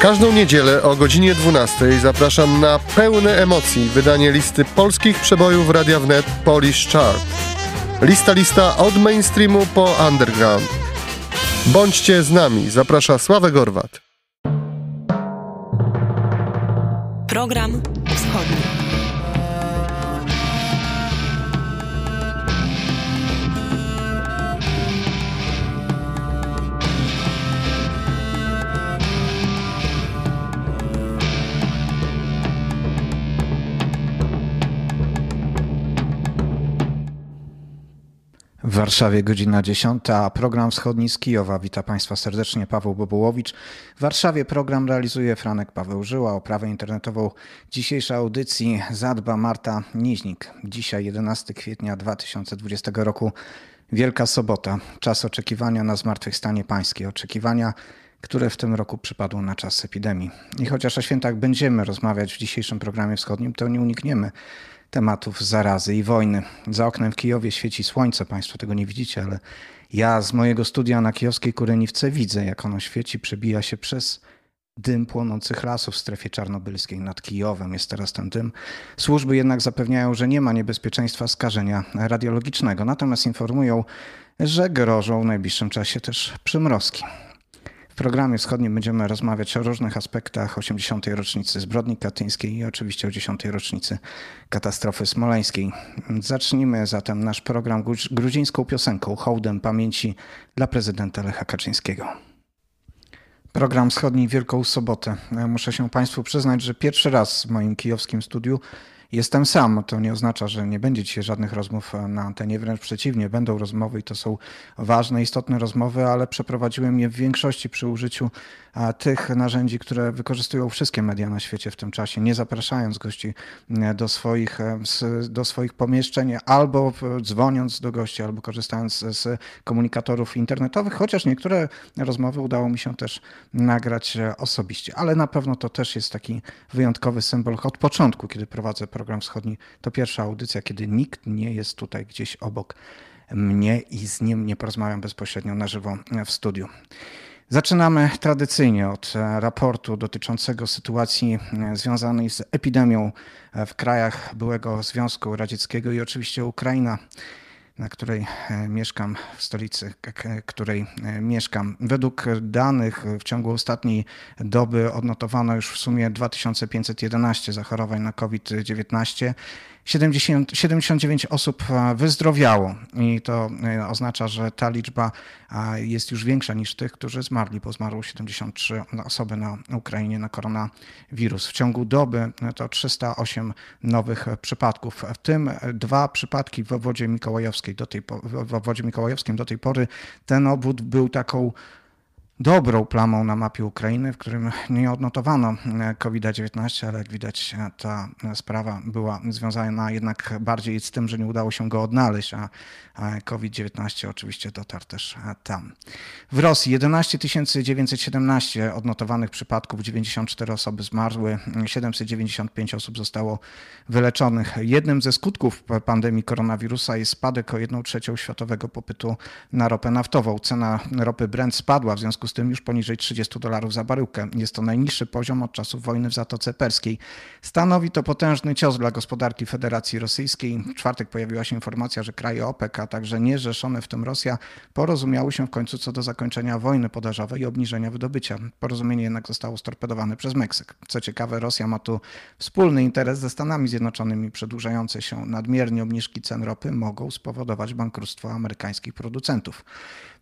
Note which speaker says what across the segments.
Speaker 1: Każdą niedzielę o godzinie 12 zapraszam na pełne emocji wydanie listy polskich przebojów Radia Wnet Polish Chart. Lista lista od mainstreamu po underground. Bądźcie z nami, zaprasza Sławek Gorwat.
Speaker 2: Program
Speaker 3: Warszawie godzina 10, program wschodni z Kijowa. Witam Państwa serdecznie, Paweł Bobułowicz. W Warszawie program realizuje Franek Paweł Żyła. Oprawę internetową dzisiejszej audycji zadba Marta Niźnik. Dzisiaj 11 kwietnia 2020 roku, Wielka Sobota. Czas oczekiwania na zmartwychwstanie pańskie. Oczekiwania, które w tym roku przypadło na czas epidemii. I chociaż o świętach będziemy rozmawiać w dzisiejszym programie wschodnim, to nie unikniemy tematów zarazy i wojny. Za oknem w Kijowie świeci słońce, Państwo tego nie widzicie, ale ja z mojego studia na kijowskiej Kureniwce widzę, jak ono świeci, przebija się przez dym płonących lasów w strefie czarnobylskiej nad Kijowem. Jest teraz ten dym. Służby jednak zapewniają, że nie ma niebezpieczeństwa skażenia radiologicznego, natomiast informują, że grożą w najbliższym czasie też przymrozki. Programie wschodnim będziemy rozmawiać o różnych aspektach 80. rocznicy zbrodni katyńskiej i oczywiście o 10. rocznicy katastrofy smoleńskiej. Zacznijmy zatem nasz program gruzińską piosenką, hołdem pamięci dla prezydenta Lecha Kaczyńskiego. Program wschodni Wielką Sobotę. Muszę się Państwu przyznać, że pierwszy raz w moim kijowskim studiu Jestem sam. To nie oznacza, że nie będzie dzisiaj żadnych rozmów na antenie, wręcz przeciwnie, będą rozmowy i to są ważne, istotne rozmowy, ale przeprowadziłem je w większości przy użyciu tych narzędzi, które wykorzystują wszystkie media na świecie w tym czasie, nie zapraszając gości do swoich, do swoich pomieszczeń, albo dzwoniąc do gości, albo korzystając z komunikatorów internetowych, chociaż niektóre rozmowy udało mi się też nagrać osobiście, ale na pewno to też jest taki wyjątkowy symbol od początku, kiedy prowadzę program wschodni. To pierwsza audycja, kiedy nikt nie jest tutaj gdzieś obok mnie i z nim nie porozmawiam bezpośrednio na żywo w studiu. Zaczynamy tradycyjnie od raportu dotyczącego sytuacji związanej z epidemią w krajach byłego Związku Radzieckiego i oczywiście Ukraina na której mieszkam, w stolicy, której mieszkam. Według danych w ciągu ostatniej doby odnotowano już w sumie 2511 zachorowań na COVID-19. 70, 79 osób wyzdrowiało i to oznacza, że ta liczba jest już większa niż tych, którzy zmarli, bo zmarło 73 osoby na Ukrainie na koronawirus. W ciągu doby to 308 nowych przypadków, w tym dwa przypadki w obwodzie mikołajowskiej do tej, w obwodzie mikołajowskim do tej pory. Ten obwód był taką dobrą plamą na mapie Ukrainy, w którym nie odnotowano COVID-19, ale jak widać ta sprawa była związana jednak bardziej z tym, że nie udało się go odnaleźć, a COVID-19 oczywiście dotarł też tam. W Rosji 11 917 odnotowanych przypadków, 94 osoby zmarły, 795 osób zostało wyleczonych. Jednym ze skutków pandemii koronawirusa jest spadek o 1 trzecią światowego popytu na ropę naftową. Cena ropy Brent spadła w związku z tym już poniżej 30 dolarów za baryłkę. Jest to najniższy poziom od czasów wojny w Zatoce Perskiej. Stanowi to potężny cios dla gospodarki Federacji Rosyjskiej. W czwartek pojawiła się informacja, że kraje OPEC, a także niezrzeszone w tym Rosja, porozumiały się w końcu co do zakończenia wojny podażowej i obniżenia wydobycia. Porozumienie jednak zostało storpedowane przez Meksyk. Co ciekawe, Rosja ma tu wspólny interes ze Stanami Zjednoczonymi. Przedłużające się nadmiernie obniżki cen ropy mogą spowodować bankructwo amerykańskich producentów.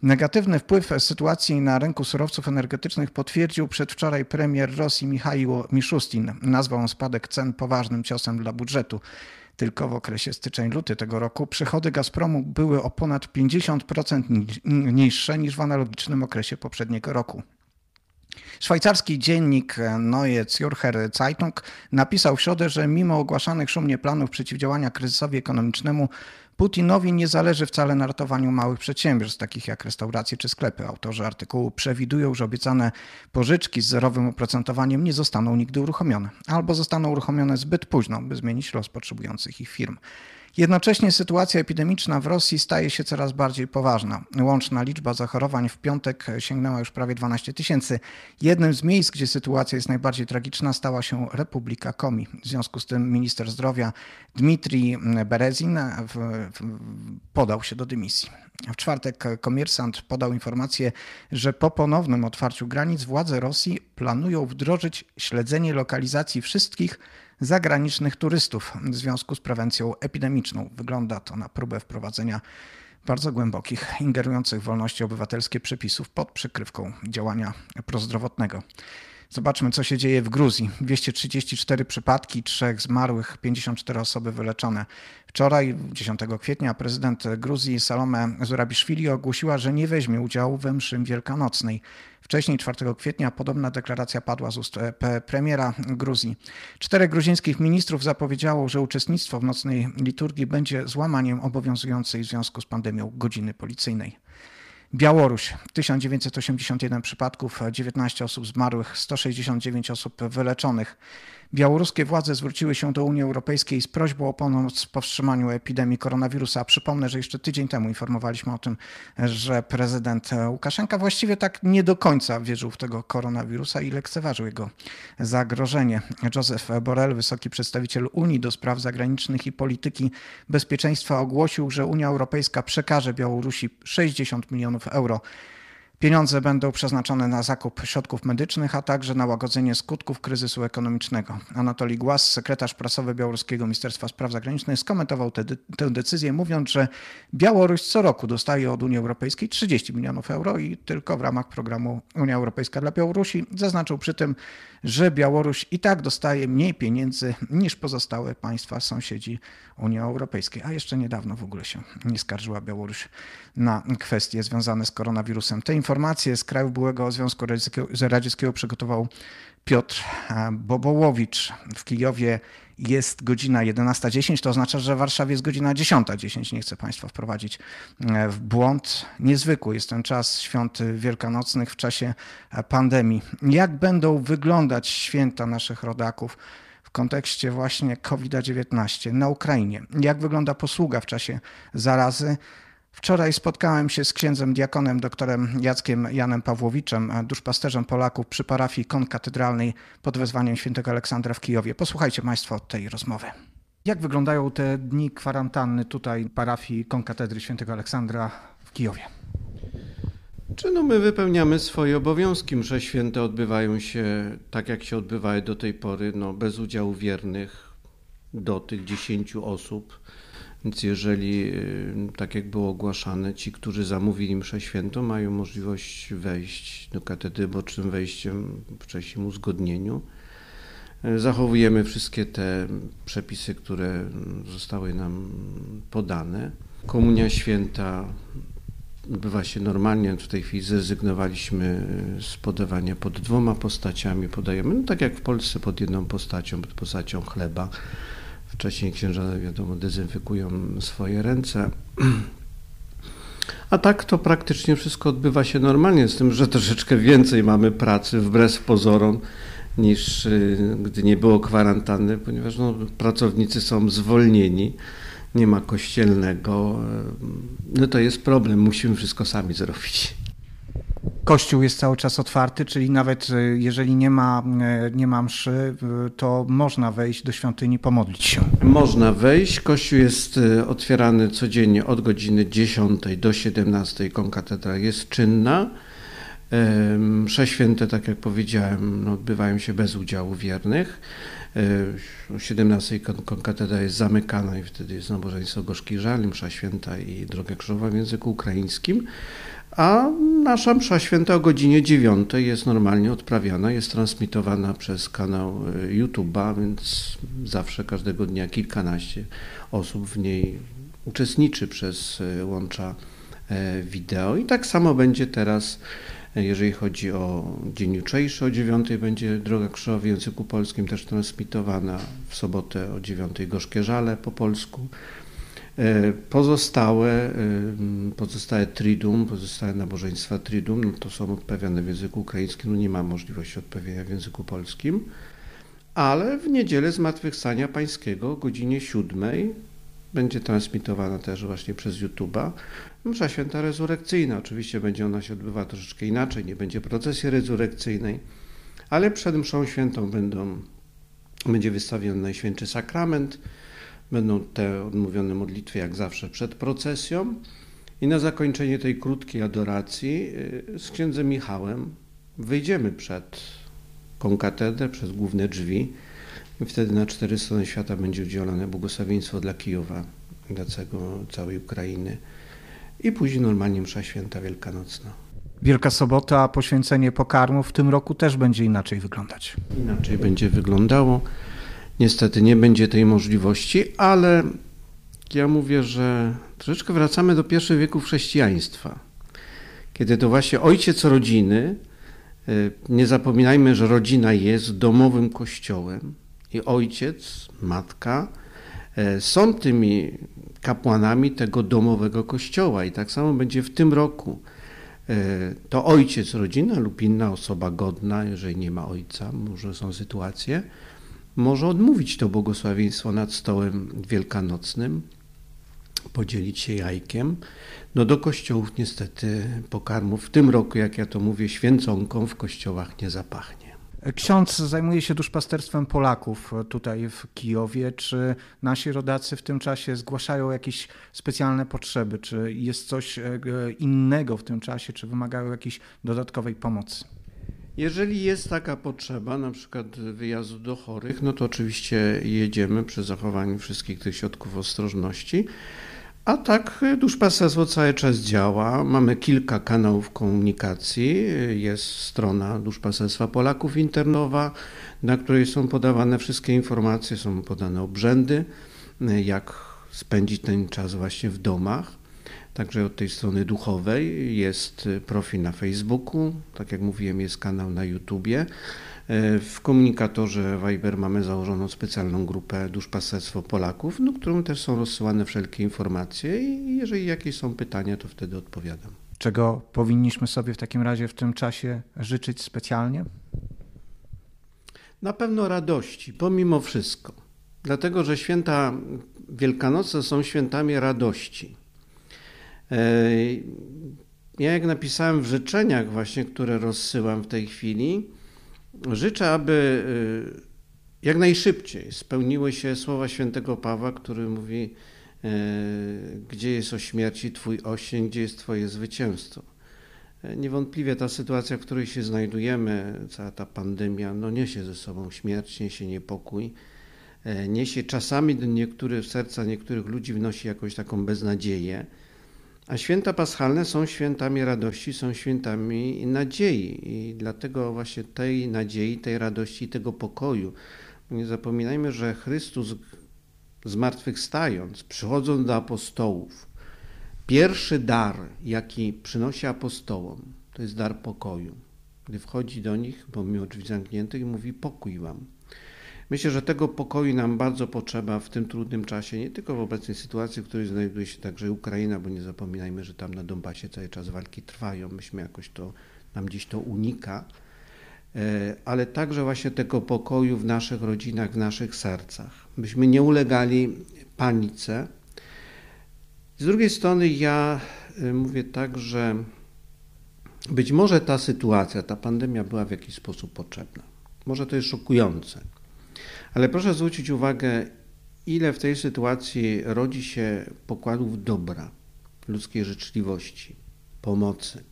Speaker 3: Negatywny wpływ sytuacji na rynku surowców energetycznych potwierdził przedwczoraj premier Rosji Michał Miszustin. Nazwał spadek cen poważnym ciosem dla budżetu. Tylko w okresie styczeń-luty tego roku przychody Gazpromu były o ponad 50% niższe niż w analogicznym okresie poprzedniego roku. Szwajcarski dziennik Neue Zürcher Zeitung napisał w środę, że mimo ogłaszanych szumnie planów przeciwdziałania kryzysowi ekonomicznemu, Putinowi nie zależy wcale na ratowaniu małych przedsiębiorstw, takich jak restauracje czy sklepy. Autorzy artykułu przewidują, że obiecane pożyczki z zerowym oprocentowaniem nie zostaną nigdy uruchomione, albo zostaną uruchomione zbyt późno, by zmienić los potrzebujących ich firm. Jednocześnie sytuacja epidemiczna w Rosji staje się coraz bardziej poważna. Łączna liczba zachorowań w piątek sięgnęła już prawie 12 tysięcy. Jednym z miejsc, gdzie sytuacja jest najbardziej tragiczna, stała się Republika Komi. W związku z tym minister zdrowia Dmitrij Berezin podał się do dymisji. W czwartek komersant podał informację, że po ponownym otwarciu granic władze Rosji planują wdrożyć śledzenie lokalizacji wszystkich zagranicznych turystów w związku z prewencją epidemiczną. Wygląda to na próbę wprowadzenia bardzo głębokich, ingerujących w wolności obywatelskie przepisów pod przykrywką działania prozdrowotnego. Zobaczmy, co się dzieje w Gruzji. 234 przypadki, trzech zmarłych, 54 osoby wyleczone. Wczoraj, 10 kwietnia, prezydent Gruzji Salome Zurabiszwili ogłosiła, że nie weźmie udziału we mszy wielkanocnej. Wcześniej, 4 kwietnia, podobna deklaracja padła z ust premiera Gruzji. Czterech gruzińskich ministrów zapowiedziało, że uczestnictwo w nocnej liturgii będzie złamaniem obowiązującej w związku z pandemią godziny policyjnej. Białoruś 1981 przypadków, 19 osób zmarłych, 169 osób wyleczonych. Białoruskie władze zwróciły się do Unii Europejskiej z prośbą o pomoc w powstrzymaniu epidemii koronawirusa. Przypomnę, że jeszcze tydzień temu informowaliśmy o tym, że prezydent Łukaszenka właściwie tak nie do końca wierzył w tego koronawirusa i lekceważył jego zagrożenie. Joseph Borrell, wysoki przedstawiciel Unii do spraw zagranicznych i polityki bezpieczeństwa, ogłosił, że Unia Europejska przekaże Białorusi 60 milionów euro Pieniądze będą przeznaczone na zakup środków medycznych, a także na łagodzenie skutków kryzysu ekonomicznego. Anatolii Głaz, sekretarz prasowy Białoruskiego Ministerstwa Spraw Zagranicznych, skomentował tę de decyzję, mówiąc, że Białoruś co roku dostaje od Unii Europejskiej 30 milionów euro i tylko w ramach programu Unia Europejska dla Białorusi. Zaznaczył przy tym, że Białoruś i tak dostaje mniej pieniędzy niż pozostałe państwa sąsiedzi Unii Europejskiej, a jeszcze niedawno w ogóle się nie skarżyła Białoruś na kwestie związane z koronawirusem. Te informacje z krajów byłego Związku Radzieckiego przygotował Piotr Bobołowicz w Kijowie jest godzina 11.10, to oznacza, że w Warszawie jest godzina 10.10. Nie chcę Państwa wprowadzić e, w błąd. Niezwykły jest ten czas świąt wielkanocnych w czasie pandemii. Jak będą wyglądać święta naszych rodaków? w kontekście właśnie COVID-19 na Ukrainie. Jak wygląda posługa w czasie zarazy? Wczoraj spotkałem się z księdzem diakonem doktorem Jackiem Janem Pawłowiczem, duszpasterzem Polaków przy parafii konkatedralnej pod wezwaniem świętego Aleksandra w Kijowie. Posłuchajcie Państwo tej rozmowy. Jak wyglądają te dni kwarantanny tutaj parafii konkatedry świętego Aleksandra w Kijowie?
Speaker 4: Czy no my wypełniamy swoje obowiązki. Msze święte odbywają się tak, jak się odbywały do tej pory, no, bez udziału wiernych do tych dziesięciu osób więc jeżeli, y, tak jak było ogłaszane, ci, którzy zamówili mszę świętą, mają możliwość wejść do katedry bocznym wejściem w wcześniejszym uzgodnieniu. Y, zachowujemy wszystkie te przepisy, które zostały nam podane. Komunia święta odbywa się normalnie. W tej chwili zrezygnowaliśmy z podawania pod dwoma postaciami. Podajemy, no tak jak w Polsce, pod jedną postacią, pod postacią chleba Wcześniej księża, wiadomo, dezynfekują swoje ręce. A tak to praktycznie wszystko odbywa się normalnie, z tym, że troszeczkę więcej mamy pracy wbrew pozorom niż y, gdy nie było kwarantanny, ponieważ no, pracownicy są zwolnieni, nie ma kościelnego. No to jest problem, musimy wszystko sami zrobić.
Speaker 3: Kościół jest cały czas otwarty, czyli nawet e, jeżeli nie ma, e, nie ma mszy, e, to można wejść do świątyni, pomodlić się.
Speaker 4: Można wejść. Kościół jest otwierany codziennie od godziny 10 do 17. Konkatedra jest czynna. Msze święte, tak jak powiedziałem, no, odbywają się bez udziału wiernych. O 17 konkatedra jest zamykana i wtedy jest nabożeństwo gorzki żal, msza święta i droga krzyżowa w języku ukraińskim. A nasza msza święta o godzinie 9 jest normalnie odprawiana, jest transmitowana przez kanał e, YouTube'a, więc zawsze każdego dnia kilkanaście osób w niej uczestniczy przez e, łącza e, wideo. I tak samo będzie teraz, jeżeli chodzi o dzień jutrzejszy, o 9 będzie Droga Krzyżowa w języku polskim też transmitowana, w sobotę o 9 Gorzkie Żale po polsku, E, pozostałe, e, pozostałe tridum, pozostałe nabożeństwa tridum, no to są odprawiane w języku ukraińskim, no nie ma możliwości odprawienia w języku polskim, ale w niedzielę Zmartwychwstania Pańskiego o godzinie 7 będzie transmitowana też właśnie przez YouTube'a. Msza Święta Rezurekcyjna, oczywiście będzie ona się odbywała troszeczkę inaczej, nie będzie procesji rezurekcyjnej, ale przed mszą świętą będą, będzie wystawiony Najświętszy Sakrament, będą te odmówione modlitwy jak zawsze przed procesją i na zakończenie tej krótkiej adoracji y, z księdzem Michałem wyjdziemy przed konkatedrę, przez główne drzwi i wtedy na cztery strony świata będzie udzielone błogosławieństwo dla Kijowa, dla całej Ukrainy i później normalnie msza święta wielkanocna.
Speaker 3: Wielka Sobota, poświęcenie pokarmów w tym roku też będzie inaczej wyglądać.
Speaker 4: Inaczej będzie wyglądało. Niestety nie będzie tej możliwości, ale ja mówię, że troszeczkę wracamy do pierwszych wieków chrześcijaństwa, kiedy to właśnie ojciec rodziny, y, nie zapominajmy, że rodzina jest domowym kościołem i ojciec, matka y, są tymi kapłanami tego domowego kościoła i tak samo będzie w tym roku. Y, to ojciec rodzina lub inna osoba godna, jeżeli nie ma ojca, może są sytuacje, może odmówić to błogosławieństwo nad stołem wielkanocnym, podzielić się jajkiem. No do kościołów niestety pokarmów w tym roku, jak ja to mówię, święconką w kościołach nie zapachnie.
Speaker 3: Ksiądz zajmuje się duszpasterstwem Polaków tutaj w Kijowie. Czy nasi rodacy w tym czasie zgłaszają jakieś specjalne potrzeby? Czy jest coś e, innego w tym czasie? Czy wymagają jakiejś dodatkowej pomocy?
Speaker 4: Jeżeli jest taka potrzeba, na przykład wyjazdu do chorych, no to oczywiście jedziemy przy zachowaniu wszystkich tych środków ostrożności. A tak duszpasterstwo cały czas działa. Mamy kilka kanałów komunikacji. Jest strona duszpasterstwa Polaków internowa, na której są podawane wszystkie informacje, są podane obrzędy, jak spędzić ten czas właśnie w domach. Także od tej strony duchowej jest profil na Facebooku, tak jak mówiłem, jest kanał na YouTubie. W komunikatorze Viber mamy założoną specjalną grupę Duszpasterstwo Polaków, no, którą też są rozsyłane wszelkie informacje i jeżeli jakieś są pytania, to wtedy odpowiadam.
Speaker 3: Czego powinniśmy sobie w takim razie w tym czasie życzyć specjalnie?
Speaker 4: Na pewno radości, pomimo wszystko. Dlatego, że święta Wielkanoce są świętami radości. E, ja jak napisałem w życzeniach właśnie, które rozsyłam w tej chwili, życzę, aby y, jak najszybciej spełniły się słowa świętego Pawła, który mówi, e, gdzie jest o śmierci Twój osień, gdzie jest Twoje zwycięstwo. E, niewątpliwie ta sytuacja, w której się znajdujemy, cała ta pandemia, no niesie ze sobą śmierć, niesie niepokój, niesie czasami do niektórych serca niektórych ludzi wnosi jakąś taką beznadzieję. A święta paschalne są świętami radości, są świętami nadziei i dlatego właśnie tej nadziei, tej radości, tego pokoju. Nie zapominajmy, że Chrystus zmartwychwstając, przychodząc do apostołów, pierwszy dar, jaki przynosi apostołom, to jest dar pokoju. Gdy wchodzi do nich, pomimo drzwi zamkniętych, mówi pokój wam. Myślę, że tego pokoju nam bardzo potrzeba w tym trudnym czasie, nie tylko w obecnej sytuacji, w której znajduje się także Ukraina, bo nie zapominajmy, że tam na Donbasie cały czas walki trwają. Myśmy jakoś to, nam gdzieś to unika, e, ale także właśnie tego pokoju w naszych rodzinach, w naszych sercach. Byśmy nie ulegali panice. Z drugiej strony ja e, mówię tak, że być może ta sytuacja, ta pandemia była w jakiś sposób potrzebna. Może to jest szokujące ale proszę zwrócić uwagę, ile w tej sytuacji rodzi się pokładów dobra, ludzkiej życzliwości, pomocy.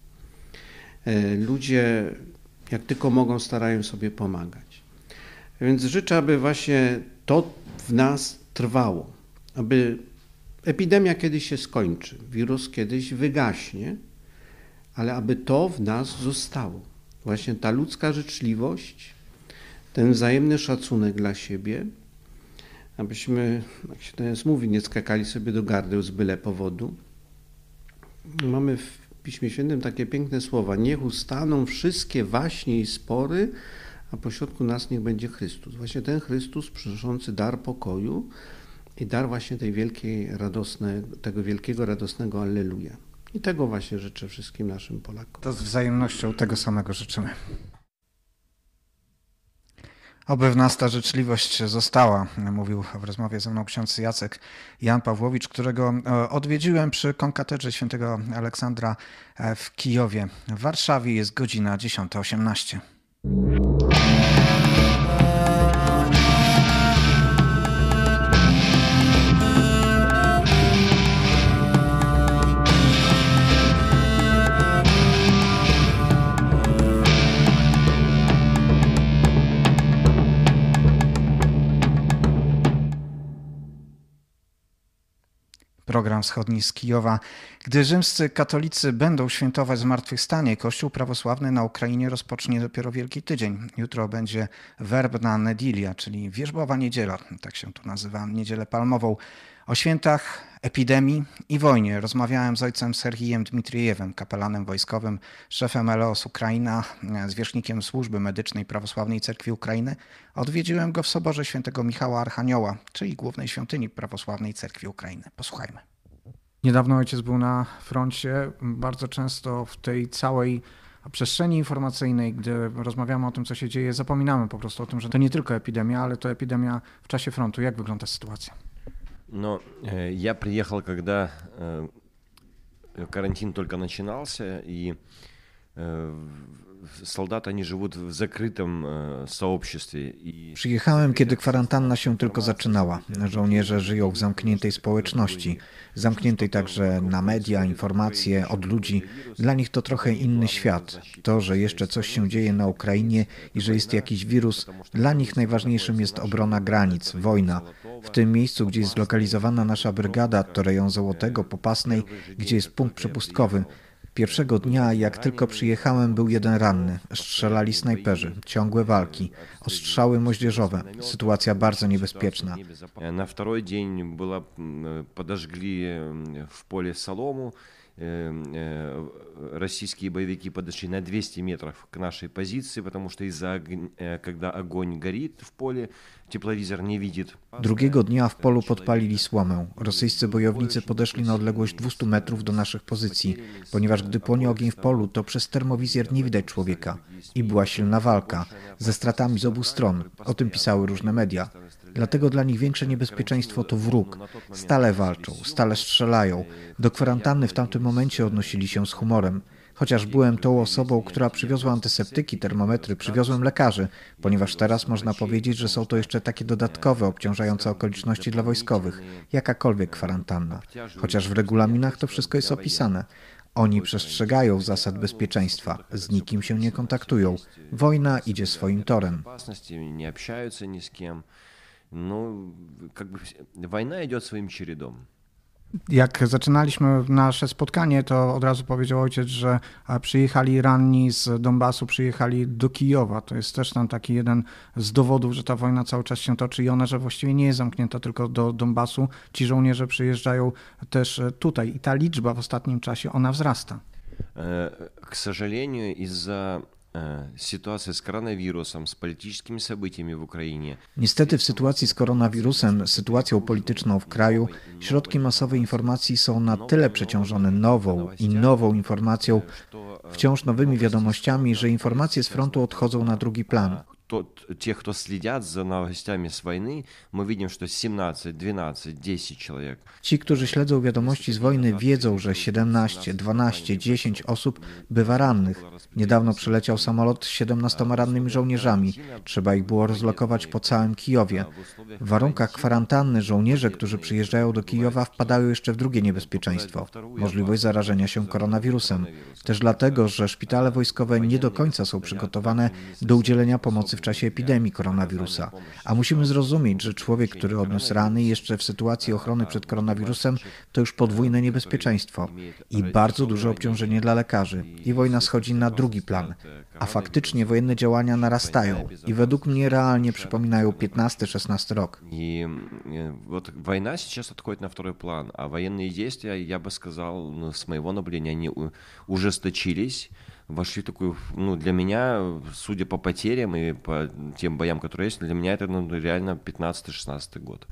Speaker 4: E, ludzie, jak tylko mogą, starają sobie pomagać. Więc życzę, aby właśnie to w nas trwało, aby epidemia kiedyś się skończy, wirus kiedyś wygaśnie, ale aby to w nas zostało. Właśnie ta ludzka życzliwość, ten wzajemny szacunek dla siebie, abyśmy, jak się teraz mówi, nie skakali sobie do gardeł z byle powodu. Mamy w Piśmie Świętym takie piękne słowa: Niech ustaną wszystkie waśnie i spory, a pośrodku nas niech będzie Chrystus. Właśnie ten Chrystus przynoszący dar pokoju i dar właśnie tej wielkiej, radosnej, tego wielkiego, radosnego Alleluja. I tego właśnie życzę wszystkim naszym Polakom.
Speaker 3: To z wzajemnością tego samego życzymy.
Speaker 5: Oby w nas ta życzliwość została, mówił w rozmowie ze mną ksiądz Jacek Jan Pawłowicz, którego e, odwiedziłem przy konkatedrze świętego Aleksandra e, w Kijowie. W Warszawie jest godzina 10.18. program wschodni z Kijowa. Gdy rzymscy katolicy będą świętować zmartwychwstanie, Kościół prawosławny na Ukrainie rozpocznie dopiero Wielki Tydzień. Jutro będzie werbna nedilia, czyli wierzbowa niedziela, tak się tu nazywa, niedzielę palmową. O świętach epidemii i wojnie rozmawiałem z ojcem Serhijem Dmitriejewem, kapelanem wojskowym, szefem LOS Ukraina, zwierzchnikiem służby medycznej Prawosławnej Cerkwi Ukrainy. Odwiedziłem go w soborze świętego Michała Archanioła, czyli głównej świątyni Prawosławnej Cerkwi Ukrainy. Posłuchajmy. Niedawno ojciec był na froncie. Bardzo często w tej całej przestrzeni informacyjnej, gdy rozmawiamy o tym, co się dzieje, zapominamy po prostu o tym, że to nie tylko epidemia, ale to epidemia w czasie frontu. Jak wygląda sytuacja?
Speaker 6: Но э, я приехал, когда э, карантин только начинался, и э, soldaty, oni żyją w zakrytym soobществе.
Speaker 5: Przyjechałem, kiedy kwarantanna się tylko zaczynała. Żołnierze żyją w zamkniętej społeczności, zamkniętej także na media, informacje od ludzi. Dla nich to trochę inny świat. To, że jeszcze coś się dzieje na Ukrainie i że jest jakiś wirus, dla nich najważniejszym jest obrona granic, wojna. W tym miejscu, gdzie jest zlokalizowana nasza brygada, to rejon Złotego, Popasnej, gdzie jest punkt przepustkowy, Pierwszego dnia, jak tylko przyjechałem, był jeden ranny. Strzelali snajperzy, ciągłe walki, ostrzały moździerzowe. Sytuacja bardzo niebezpieczna.
Speaker 6: Na drugi dzień była, podeszli w pole salomu. российские боевики подошли на 200 метров к нашей позиции, потому что из-за когда огонь горит в поле, тепловизор nie widzi.
Speaker 5: Drugiego dnia w polu podpalili słomę. Rosyjscy bojownicy podeszli na odległość 200 metrów do naszych pozycji, ponieważ gdy płonie ogień w polu, to przez termowizjer nie widać człowieka. I była silna walka, ze stratami z obu stron. O tym pisały różne media. Dlatego dla nich większe niebezpieczeństwo to wróg. Stale walczą, stale strzelają. Do kwarantanny w tamtym momencie odnosili się z humorem. Chociaż byłem tą osobą, która przywiozła antyseptyki, termometry, przywiozłem lekarzy, ponieważ teraz można powiedzieć, że są to jeszcze takie dodatkowe, obciążające okoliczności dla wojskowych, jakakolwiek kwarantanna. Chociaż w regulaminach to wszystko jest opisane. Oni przestrzegają zasad bezpieczeństwa, z nikim się nie kontaktują. Wojna idzie swoim torem.
Speaker 6: Nie Ну, как бы война идет своим чередом.
Speaker 5: Jak zaczynaliśmy nasze spotkanie, to od razu powiedział ojciec, że przyjechali ranni z Donbasu, przyjechali do Kijowa. To jest też tam taki jeden z dowodów, że ta wojna cały czas się toczy i ona, że właściwie nie jest zamknięta tylko do Donbasu. Ci żołnierze przyjeżdżają też tutaj i ta liczba w ostatnim czasie, ona wzrasta.
Speaker 6: К сожалению, из-за sytuacja z koronawirusem, z politycznymi событиями w Ukrainie.
Speaker 5: Niestety w sytuacji z koronawirusem, sytuacją polityczną w kraju, środki masowej informacji są na tyle przeciążone nową i nową informacją, wciąż nowymi wiadomościami, że informacje z frontu odchodzą na drugi plan
Speaker 6: тот, тех, кто следят за новостями с войны, мы видим, что 17, 12, 10 человек.
Speaker 5: Ci, którzy śledzą wiadomości z wojny, wiedzą, że 17, 12, 10 osób bywa rannych. Niedawno przyleciał samolot z 17 rannymi żołnierzami. Trzeba ich było rozlokować po całym Kijowie. W warunkach kwarantanny żołnierze, którzy przyjeżdżają do Kijowa, wpadają jeszcze w drugie niebezpieczeństwo możliwość zarażenia się koronawirusem. Też dlatego, że szpitale wojskowe nie do końca są przygotowane do udzielenia pomocy w czasie epidemii koronawirusa. A musimy zrozumieć, że człowiek, który odniósł rany jeszcze w sytuacji ochrony przed koronawirusem, to już podwójne niebezpieczeństwo i bardzo duże obciążenie dla lekarzy. I wojna schodzi na drugi plan. A faktycznie wojenne działania narastają i według mnie realnie przypominają 15-16 rok.
Speaker 6: I вот война сейчас отходит на второй план, а военные действия, я бы сказал, ну, с моего наблюдения, они ужесточились вошли в такую, ну, для меня, судя по потерям и по тем боям, которые есть, для меня это ну, реально 15-16 год.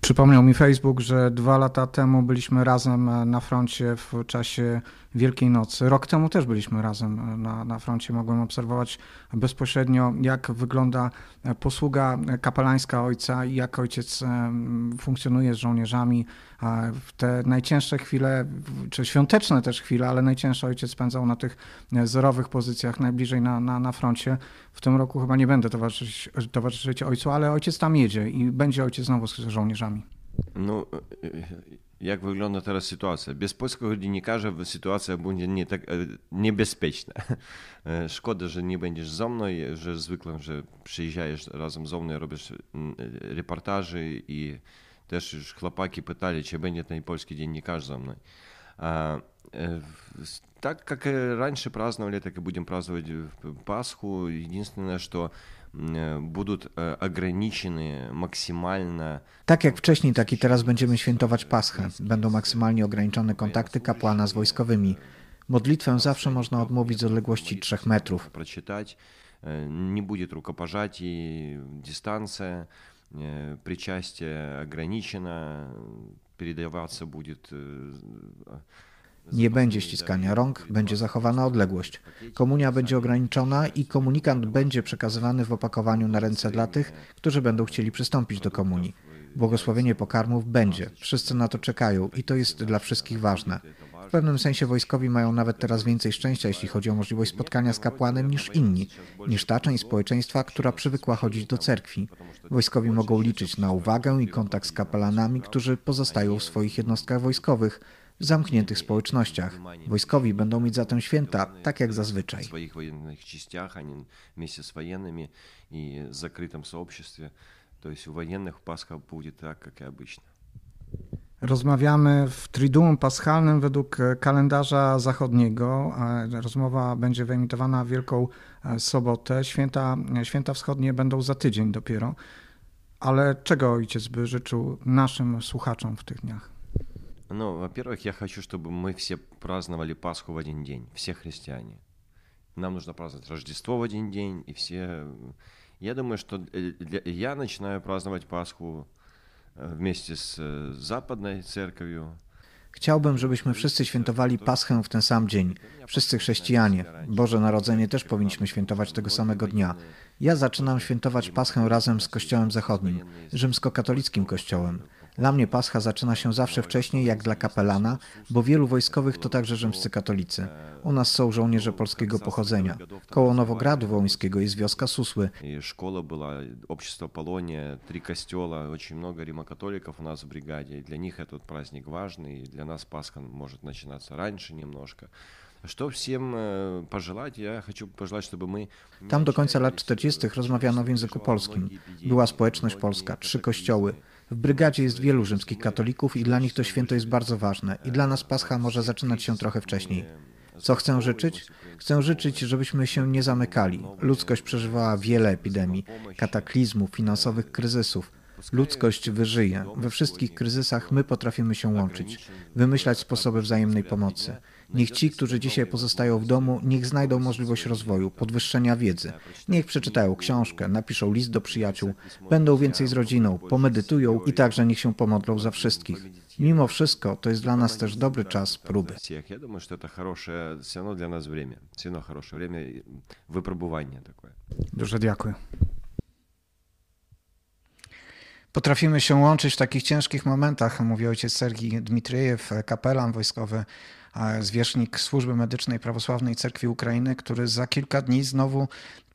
Speaker 3: Przypomniał mi Facebook, że dwa lata temu byliśmy razem na froncie w czasie Wielkiej Nocy. Rok temu też byliśmy razem na, na froncie. Mogłem obserwować bezpośrednio, jak wygląda posługa kapelańska ojca i jak ojciec funkcjonuje z żołnierzami. W te najcięższe chwile, czy świąteczne też chwile, ale najcięższe ojciec spędzał na tych zerowych pozycjach, najbliżej na, na, na froncie. W tym roku chyba nie będę towarzyszyć, towarzyszyć ojcu, ale ojciec tam jedzie i będzie ojciec znowu z żołnierzami.
Speaker 6: No, jak wygląda teraz sytuacja? Bez polskiego dziennikarza sytuacja będzie nie tak niebezpieczna. Szkoda, że nie będziesz ze mną, że zwykle, że przyjeżdżasz razem ze mną, robisz reportaże i też już chłopaki pytali, czy będzie ten polski dziennikarz ze mną. Так как раньше праздновали, так и будем праздновать Пасху. Единственное, что будут ograniczone maksymalnie.
Speaker 3: Tak jak wcześniej, tak i teraz będziemy świętować Paschę. Będą maksymalnie ograniczone kontakty kapłana z wojskowymi. Modlitwę zawsze można odmówić z odległości 3 metrów.
Speaker 6: Przeczytać. Nie będzie рукопожатий, dystancja, причастие ограничено, передаваться будет
Speaker 3: nie będzie ściskania rąk, będzie zachowana odległość. Komunia będzie ograniczona i komunikant będzie przekazywany w opakowaniu na ręce dla tych, którzy będą chcieli przystąpić do komunii. Błogosławienie pokarmów będzie. Wszyscy na to czekają i to jest dla wszystkich ważne. W pewnym sensie wojskowi mają nawet teraz więcej szczęścia, jeśli chodzi o możliwość spotkania z kapłanem niż inni, niż ta część społeczeństwa, która przywykła chodzić do cerkwi. Wojskowi mogą liczyć na uwagę i kontakt z kapelanami, którzy pozostają w swoich jednostkach wojskowych, w zamkniętych społecznościach. Wojskowi będą mieć zatem święta, tak jak zazwyczaj.
Speaker 6: W swoich wojennych частях, a nie wместе z wojennymi i w zakrytym społeczeństwie. To jest u wojennych Pascha będzie tak, jak obычно.
Speaker 3: Rozmawiamy w Triduum Paschalnym według kalendarza zachodniego. Rozmowa będzie wyemitowana w Wielką Sobotę. Święta, święta wschodnie będą za tydzień dopiero. Ale czego ojciec by życzył naszym słuchaczom w tych dniach?
Speaker 6: Ну, во-первых, я хочу, чтобы мы все праздновали Пасху в один день, все христиане. Нам нужно праздновать Рождество в один день, и все... Я думаю, что я начинаю праздновать Пасху wместе z zapadnej cerkwią.
Speaker 3: Chciałbym, żebyśmy wszyscy świętowali Paschę w ten sam dzień. Wszyscy chrześcijanie. Boże Narodzenie też powinniśmy świętować tego samego dnia. Ja zaczynam świętować Paschę razem z Kościołem Zachodnim, rzymskokatolickim Kościołem. Dla mnie Pascha zaczyna się zawsze wcześniej, jak dla kapelana, bo wielu wojskowych to także rzymscy katolicy. U nas są żołnierze polskiego pochodzenia. Koło Nowogradu Wołyńskiego jest wioska Susły.
Speaker 6: Szkoła była, Общество Polonia, trzy kościoła, очень много римокатоликов у нас в бригаде. Для них этот праздник важный, для нас Пасха может начинаться раньше немножко. Что всем пожелать? Я хочу пожелать, чтобы мы...
Speaker 3: Tam do końca lat 40. rozmawiano w języku polskim. Była społeczność polska, trzy kościoły. W brygadzie jest wielu rzymskich katolików i dla nich to święto jest bardzo ważne. I dla nas Pascha może zaczynać się trochę wcześniej. Co chcę życzyć? Chcę życzyć, żebyśmy się nie zamykali. Ludzkość przeżywała wiele epidemii, kataklizmów, finansowych kryzysów. Ludzkość wyżyje. We wszystkich kryzysach my potrafimy się łączyć, wymyślać sposoby wzajemnej pomocy. Niech ci, którzy dzisiaj pozostają w domu, niech znajdą możliwość rozwoju, podwyższenia wiedzy. Niech przeczytają książkę, napiszą list do przyjaciół, będą więcej z rodziną, pomedytują i także niech się pomodlą za wszystkich. Mimo wszystko to jest dla nas też dobry czas próby.
Speaker 6: Ja думаю, что это хорошее, все равно для нас время, все равно хорошее время выпробования такое.
Speaker 3: Dużo dziękuję. Potrafimy się łączyć w takich ciężkich momentach, mówi ojciec Sergii Dmitriejew, kapelan wojskowy, zwierzchnik Służby Medycznej Prawosławnej Cerkwi Ukrainy, który za kilka dni znowu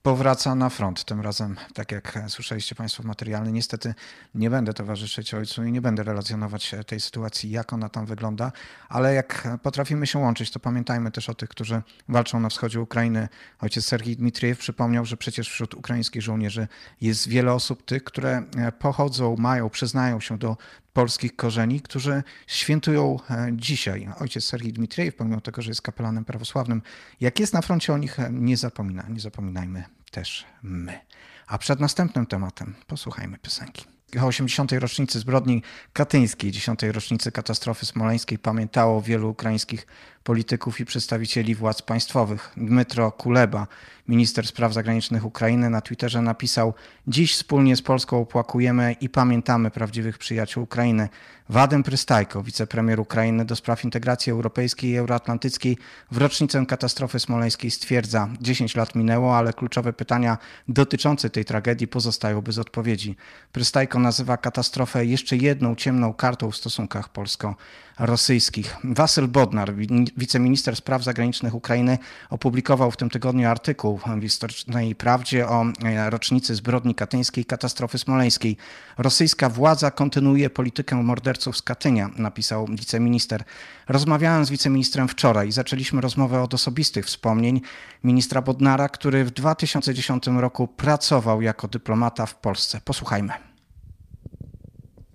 Speaker 3: powraca na front. Tym razem, tak jak słyszeliście Państwo w materiale, niestety nie będę towarzyszyć ojcu i nie będę relacjonować tej sytuacji, jak ona tam wygląda, ale jak potrafimy się łączyć, to pamiętajmy też o tych, którzy walczą na wschodzie Ukrainy. Ojciec Sergii Dmitriew przypomniał, że przecież wśród ukraińskich żołnierzy jest wiele osób, tych, które pochodzą, mają, przyznają się do polskich korzeni, którzy świętują dzisiaj. Ojciec Sergii Dmitriew, pomimo tego, że jest kapelanem prawosławnym, jak jest na froncie, o nich nie zapomina. Nie zapominajmy też my. A przed następnym tematem posłuchajmy piosenki. o 80. rocznicy zbrodni katyńskiej, 10. rocznicy katastrofy smoleńskiej pamiętało wielu ukraińskich polityków i przedstawicieli władz państwowych. Dmytro Kuleba, minister spraw zagranicznych Ukrainy, na Twitterze napisał: Dziś wspólnie z Polską opłakujemy i pamiętamy prawdziwych przyjaciół Ukrainy. Wadem Prystajko, wicepremier Ukrainy do spraw integracji europejskiej i euroatlantyckiej, w rocznicę katastrofy smoleńskiej stwierdza: 10 lat minęło, ale kluczowe pytania dotyczące tej tragedii pozostają bez odpowiedzi. Prystajko nazywa katastrofę jeszcze jedną ciemną kartą w stosunkach polsko-rosyjskich. Wasyl Bodnar, wiceminister spraw zagranicznych Ukrainy, opublikował w tym tygodniu artykuł w historycznej prawdzie o e, rocznicy zbrodni katyńskiej katastrofy smoleńskiej. Rosyjska władza kontynuuje politykę morderców z Katynia, napisał wiceminister. Rozmawiałem z wiceministrem wczoraj i zaczęliśmy rozmowę od osobistych wspomnień ministra Bodnara, który w 2010 roku pracował jako dyplomata w Polsce. Posłuchajmy.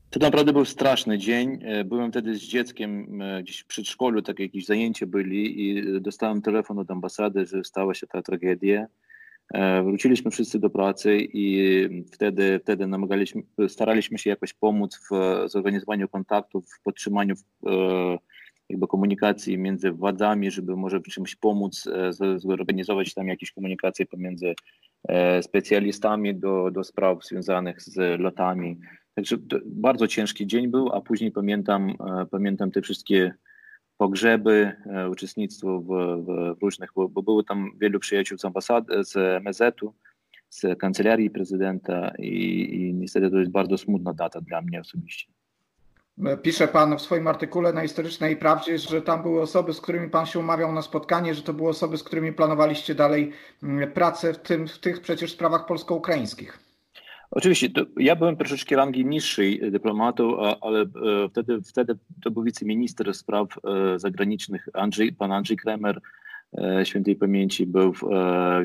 Speaker 7: To naprawdę był straszny dzień. E, byłem wtedy z dzieckiem e, gdzieś w przedszkolu, takie jakieś zajęcia byli i dostałem telefon od ambasady, że stała się ta tragedia. E, wróciliśmy wszyscy do pracy i wtedy, wtedy namagaliśmy, staraliśmy się jakoś pomóc w zorganizowaniu kontaktów, w podtrzymaniu jakby komunikacji między władzami, żeby może w czymś pomóc, zorganizować tam jakieś komunikacje pomiędzy specjalistami do, do spraw związanych z lotami Także bardzo ciężki dzień był, a później pamiętam, e, pamiętam te wszystkie pogrzeby, e, uczestnictwo w, w różnych, bo, bo było tam wielu przyjaciół z ambasady, z MZ-u, z kancelarii prezydenta i, i niestety to jest bardzo smutna data dla mnie osobiście.
Speaker 3: Pisze Pan w swoim artykule na Historycznej Prawdzie, że tam były osoby, z którymi Pan się umawiał na spotkanie, że to były osoby, z którymi planowaliście dalej mm, pracę w, tym, w tych przecież sprawach polsko-ukraińskich.
Speaker 7: Oczywiście, ja byłem troszeczkę rangi niższej dyplomatą, ale e, wtedy, wtedy to był wiceminister spraw e, zagranicznych Andrzej, pan Andrzej Kremer, e, świętej pamięci, był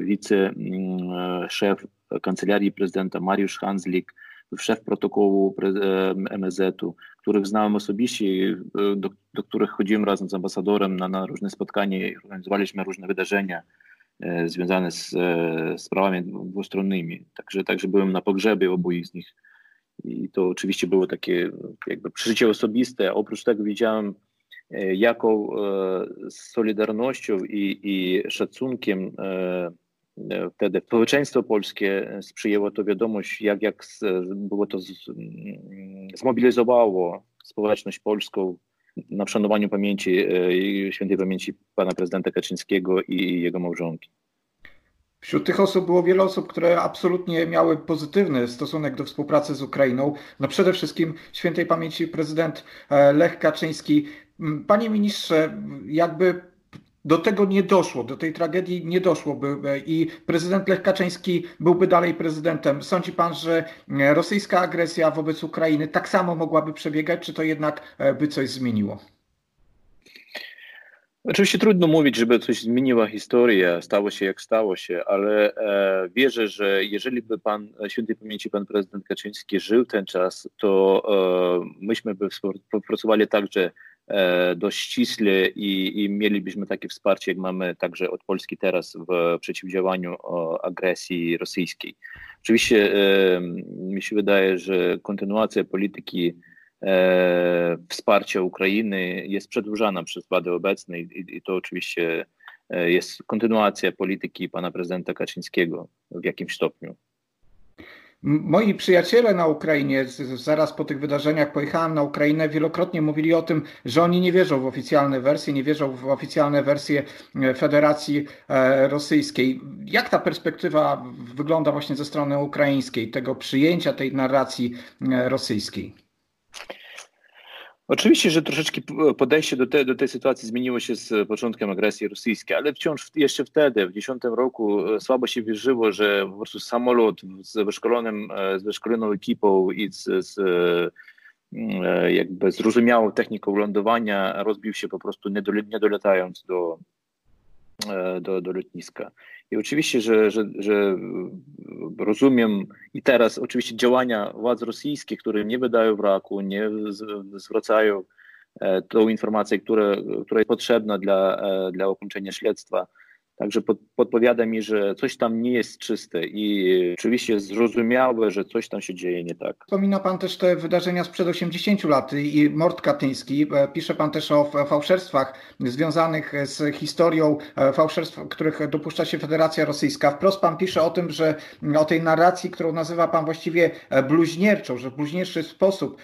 Speaker 7: wiceszef mm, kancelarii prezydenta Mariusz Hanslik, szef protokołu MSZ-u, których znałem osobiście, do, do których chodziłem razem z ambasadorem na, na różne spotkania i organizowaliśmy różne wydarzenia. E, związane z e, sprawami dwustronnymi. Także, także byłem na pogrzebie obu z nich i to oczywiście było takie jakby przeżycie osobiste. Oprócz tego widziałem, e, jaką solidarnością i, i szacunkiem wtedy społeczeństwo polskie sprzyjęło to wiadomość, jak, jak było to zmobilizowało społeczność polską na szanowaniu pamięci, e, świętej pamięci pana prezydenta Kaczyńskiego i jego małżonki.
Speaker 3: Wśród tych osób było wiele osób, które absolutnie miały pozytywny stosunek do współpracy z Ukrainą. No przede wszystkim świętej pamięci prezydent e, Lech Kaczyński. Panie ministrze, jakby do tego nie doszło, do tej tragedii nie doszłoby e, i prezydent Lech Kaczyński byłby dalej prezydentem. Sądzi pan, że e, rosyjska agresja wobec Ukrainy tak samo mogłaby przebiegać, czy to jednak e, by coś zmieniło?
Speaker 7: Oczywiście trudno mówić, żeby coś zmieniła historia, stało się jak stało się, ale e, wierzę, że jeżeli by pan, świętej pamięci pan prezydent Kaczyński żył ten czas, to e, myśmy by współpracowali także dość ściśle i, i, mielibyśmy takie wsparcie, jak mamy także od Polski teraz w przeciwdziałaniu agresji rosyjskiej. Oczywiście e, mi się wydaje, że kontynuacja polityki e, wsparcia Ukrainy jest przedłużana przez władze obecne i, i to oczywiście jest kontynuacja polityki pana prezydenta Kaczyńskiego w jakimś stopniu.
Speaker 3: Moi przyjaciele na Ukrainie, zaraz po tych wydarzeniach pojechałem na Ukrainę, wielokrotnie mówili o tym, że oni nie wierzą w oficjalne wersje, nie wierzą w oficjalne wersje e, Federacji e, Rosyjskiej. Jak ta perspektywa wygląda właśnie ze strony ukraińskiej, tego przyjęcia tej narracji e, rosyjskiej?
Speaker 7: Oczywiście, że troszeczkę podejście do, te, do tej sytuacji zmieniło się z początkiem agresji rosyjskiej, ale wciąż jeszcze wtedy, w 2010 roku, e, słabo się wierzyło, że po prostu samolot z, wyszkolonym, e, z wyszkoloną ekipą i z, z e, jakby zrozumiałą techniką lądowania rozbił się po prostu nie doletając do, do, do lotniska. I oczywiście, że, że, że rozumiem i teraz oczywiście działania władz rosyjskich, które nie wydają wraku, nie zwracają e, tą informację, która, która jest potrzebna dla, e, dla ukończenia śledztwa, Także pod, podpowiada mi, że coś tam nie jest czyste i oczywiście zrozumiałe, że coś tam się dzieje nie tak.
Speaker 3: Wspomina Pan też te wydarzenia sprzed 80 lat i mord katyński. Pisze Pan też o fałszerstwach związanych z historią fałszerstw, których dopuszcza się Federacja Rosyjska. Wprost Pan pisze o tym, że o tej narracji, którą nazywa Pan właściwie bluźnierczą, że w bluźnierczy sposób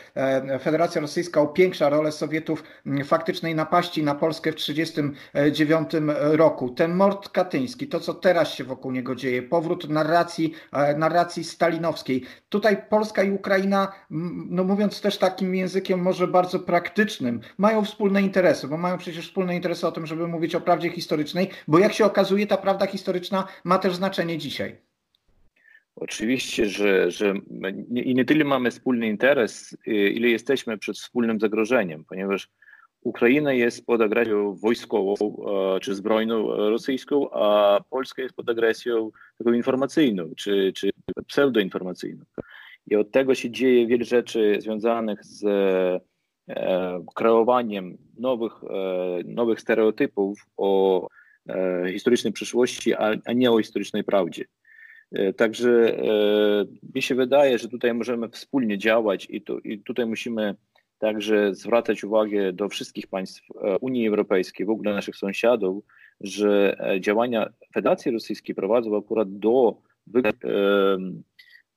Speaker 3: Federacja Rosyjska upiększa rolę Sowietów faktycznej napaści na Polskę w 1939 roku. Ten mord katyński, to co teraz się wokół niego dzieje, powrót narracji, e, narracji stalinowskiej. Tutaj Polska i Ukraina, no mówiąc też takim językiem może bardzo praktycznym, mają wspólne interesy, bo mają przecież wspólne interesy o tym, żeby mówić o prawdzie historycznej, bo jak się okazuje, ta prawda historyczna ma też znaczenie dzisiaj.
Speaker 7: Oczywiście, że, że i nie tyle mamy wspólny interes, y, ile jesteśmy przed wspólnym zagrożeniem, ponieważ Ukraina jest pod agresją wojskową czy zbrojną rosyjską, a Polska jest pod agresją taką informacyjną czy, czy pseudoinformacyjną. I od tego się dzieje wiele rzeczy związanych z e, kreowaniem nowych, e, nowych stereotypów o e, historycznej przyszłości, a, a nie o historycznej prawdzie. E, także e, mi się wydaje, że tutaj możemy wspólnie działać i, to, i tutaj musimy Także zwracać uwagę do wszystkich państw e, Unii Europejskiej, w ogóle naszych sąsiadów, że e, działania Federacji Rosyjskiej prowadzą akurat do,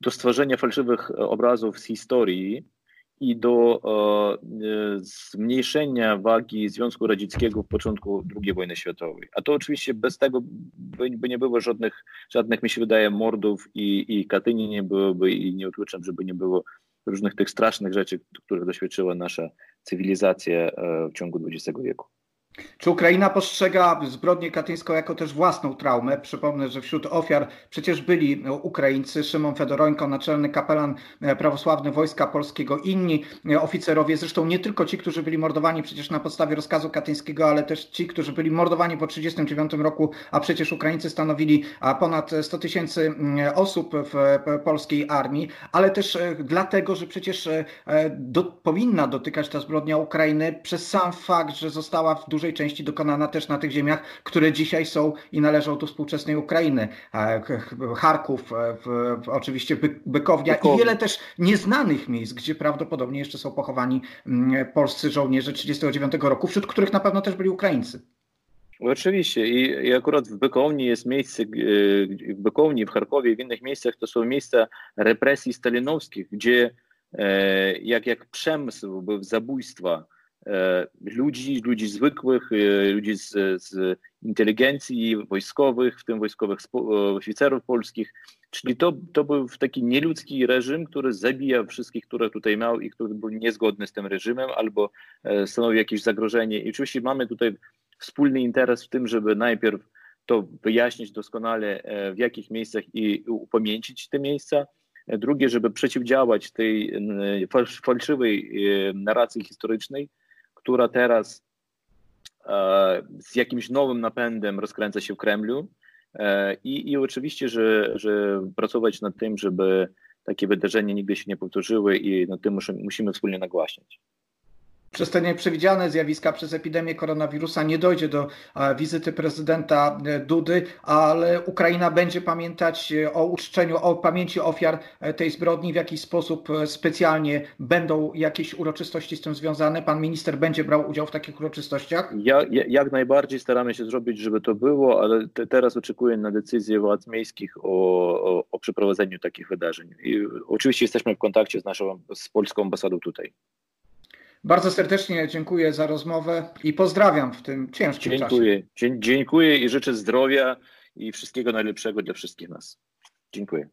Speaker 7: do stworzenia fałszywych obrazów z historii i do e, zmniejszenia wagi Związku Radzieckiego w początku II wojny światowej. A to oczywiście bez tego by, by nie było żadnych, żadnych, mi się wydaje, mordów i, i Katyni nie byłoby i nie wykluczam, żeby nie było różnych tych strasznych rzeczy, których doświadczyła nasza cywilizacja e, w ciągu XX wieku.
Speaker 3: Czy Ukraina postrzega zbrodnię katyńską jako też własną traumę? Przypomnę, że wśród ofiar przecież byli Ukraińcy, Szymon Fedorońko, naczelny kapelan e, prawosławny Wojska Polskiego, inni e, oficerowie, zresztą nie tylko ci, którzy byli mordowani przecież na podstawie rozkazu katyńskiego, ale też ci, którzy byli mordowani po 1939 roku, a przecież Ukraińcy stanowili ponad 100 tysięcy mm, osób w polskiej armii, ale też e, dlatego, że przecież do, powinna dotykać ta zbrodnia Ukrainy przez sam fakt, że została w dużym dużej części dokonana też na tych ziemiach, które dzisiaj są i należą do współczesnej Ukrainy. Charków, e, oczywiście Bykownia i wiele też nieznanych miejsc, gdzie prawdopodobnie jeszcze są pochowani mm, polscy żołnierze 1939 roku, wśród których na pewno też byli Ukraińcy.
Speaker 7: Oczywiście I, i akurat w Bykowni jest miejsce, w Bykowni, w Charkowie, w innych miejscach to są miejsca represji stalinowskich, gdzie e, jak, jak przemysł był zabójstwa E, ludzi, ludzi zwykłych, e, ludzi z, z inteligencji wojskowych, w tym wojskowych e, oficerów polskich. Czyli to, to był taki nieludzki reżim, który zabija wszystkich, które tutaj miał i który był niezgodny z tym reżimem albo stanowił jakieś zagrożenie. I oczywiście mamy tutaj wspólny interes w tym, żeby najpierw to wyjaśnić doskonale, w jakich miejscach i upamięcić te miejsca. Drugie, żeby przeciwdziałać tej fałszywej narracji historycznej, która teraz e, z jakimś nowym napędem rozkręca się w Kremlu. E, I, i oczywiście, że, że pracować nad tym, żeby takie wydarzenia nigdy się nie powtórzyły i nad tym musimy, musimy wspólnie nagłaśniać
Speaker 3: przez te nieprzewidziane zjawiska, przez epidemię koronawirusa nie dojdzie do e, wizyty prezydenta e, Dudy, ale Ukraina będzie pamiętać e, o uczczeniu, o pamięci ofiar tej zbrodni w jakiś sposób specjalnie. Będą jakieś uroczystości z tym związane? Pan minister będzie brał udział w takich uroczystościach?
Speaker 7: Ja, jak najbardziej staramy się zrobić, żeby to było, ale te, teraz oczekuję na decyzję władz miejskich o, o, o przeprowadzeniu takich wydarzeń. I oczywiście jesteśmy w kontakcie z naszą, z polską ambasadą tutaj.
Speaker 3: Bardzo serdecznie dziękuję za rozmowę i pozdrawiam w tym ciężkim
Speaker 7: dziękuję.
Speaker 3: czasie.
Speaker 7: Dziękuję. Dziękuję i życzę zdrowia i wszystkiego najlepszego dla wszystkich nas. Dziękuję.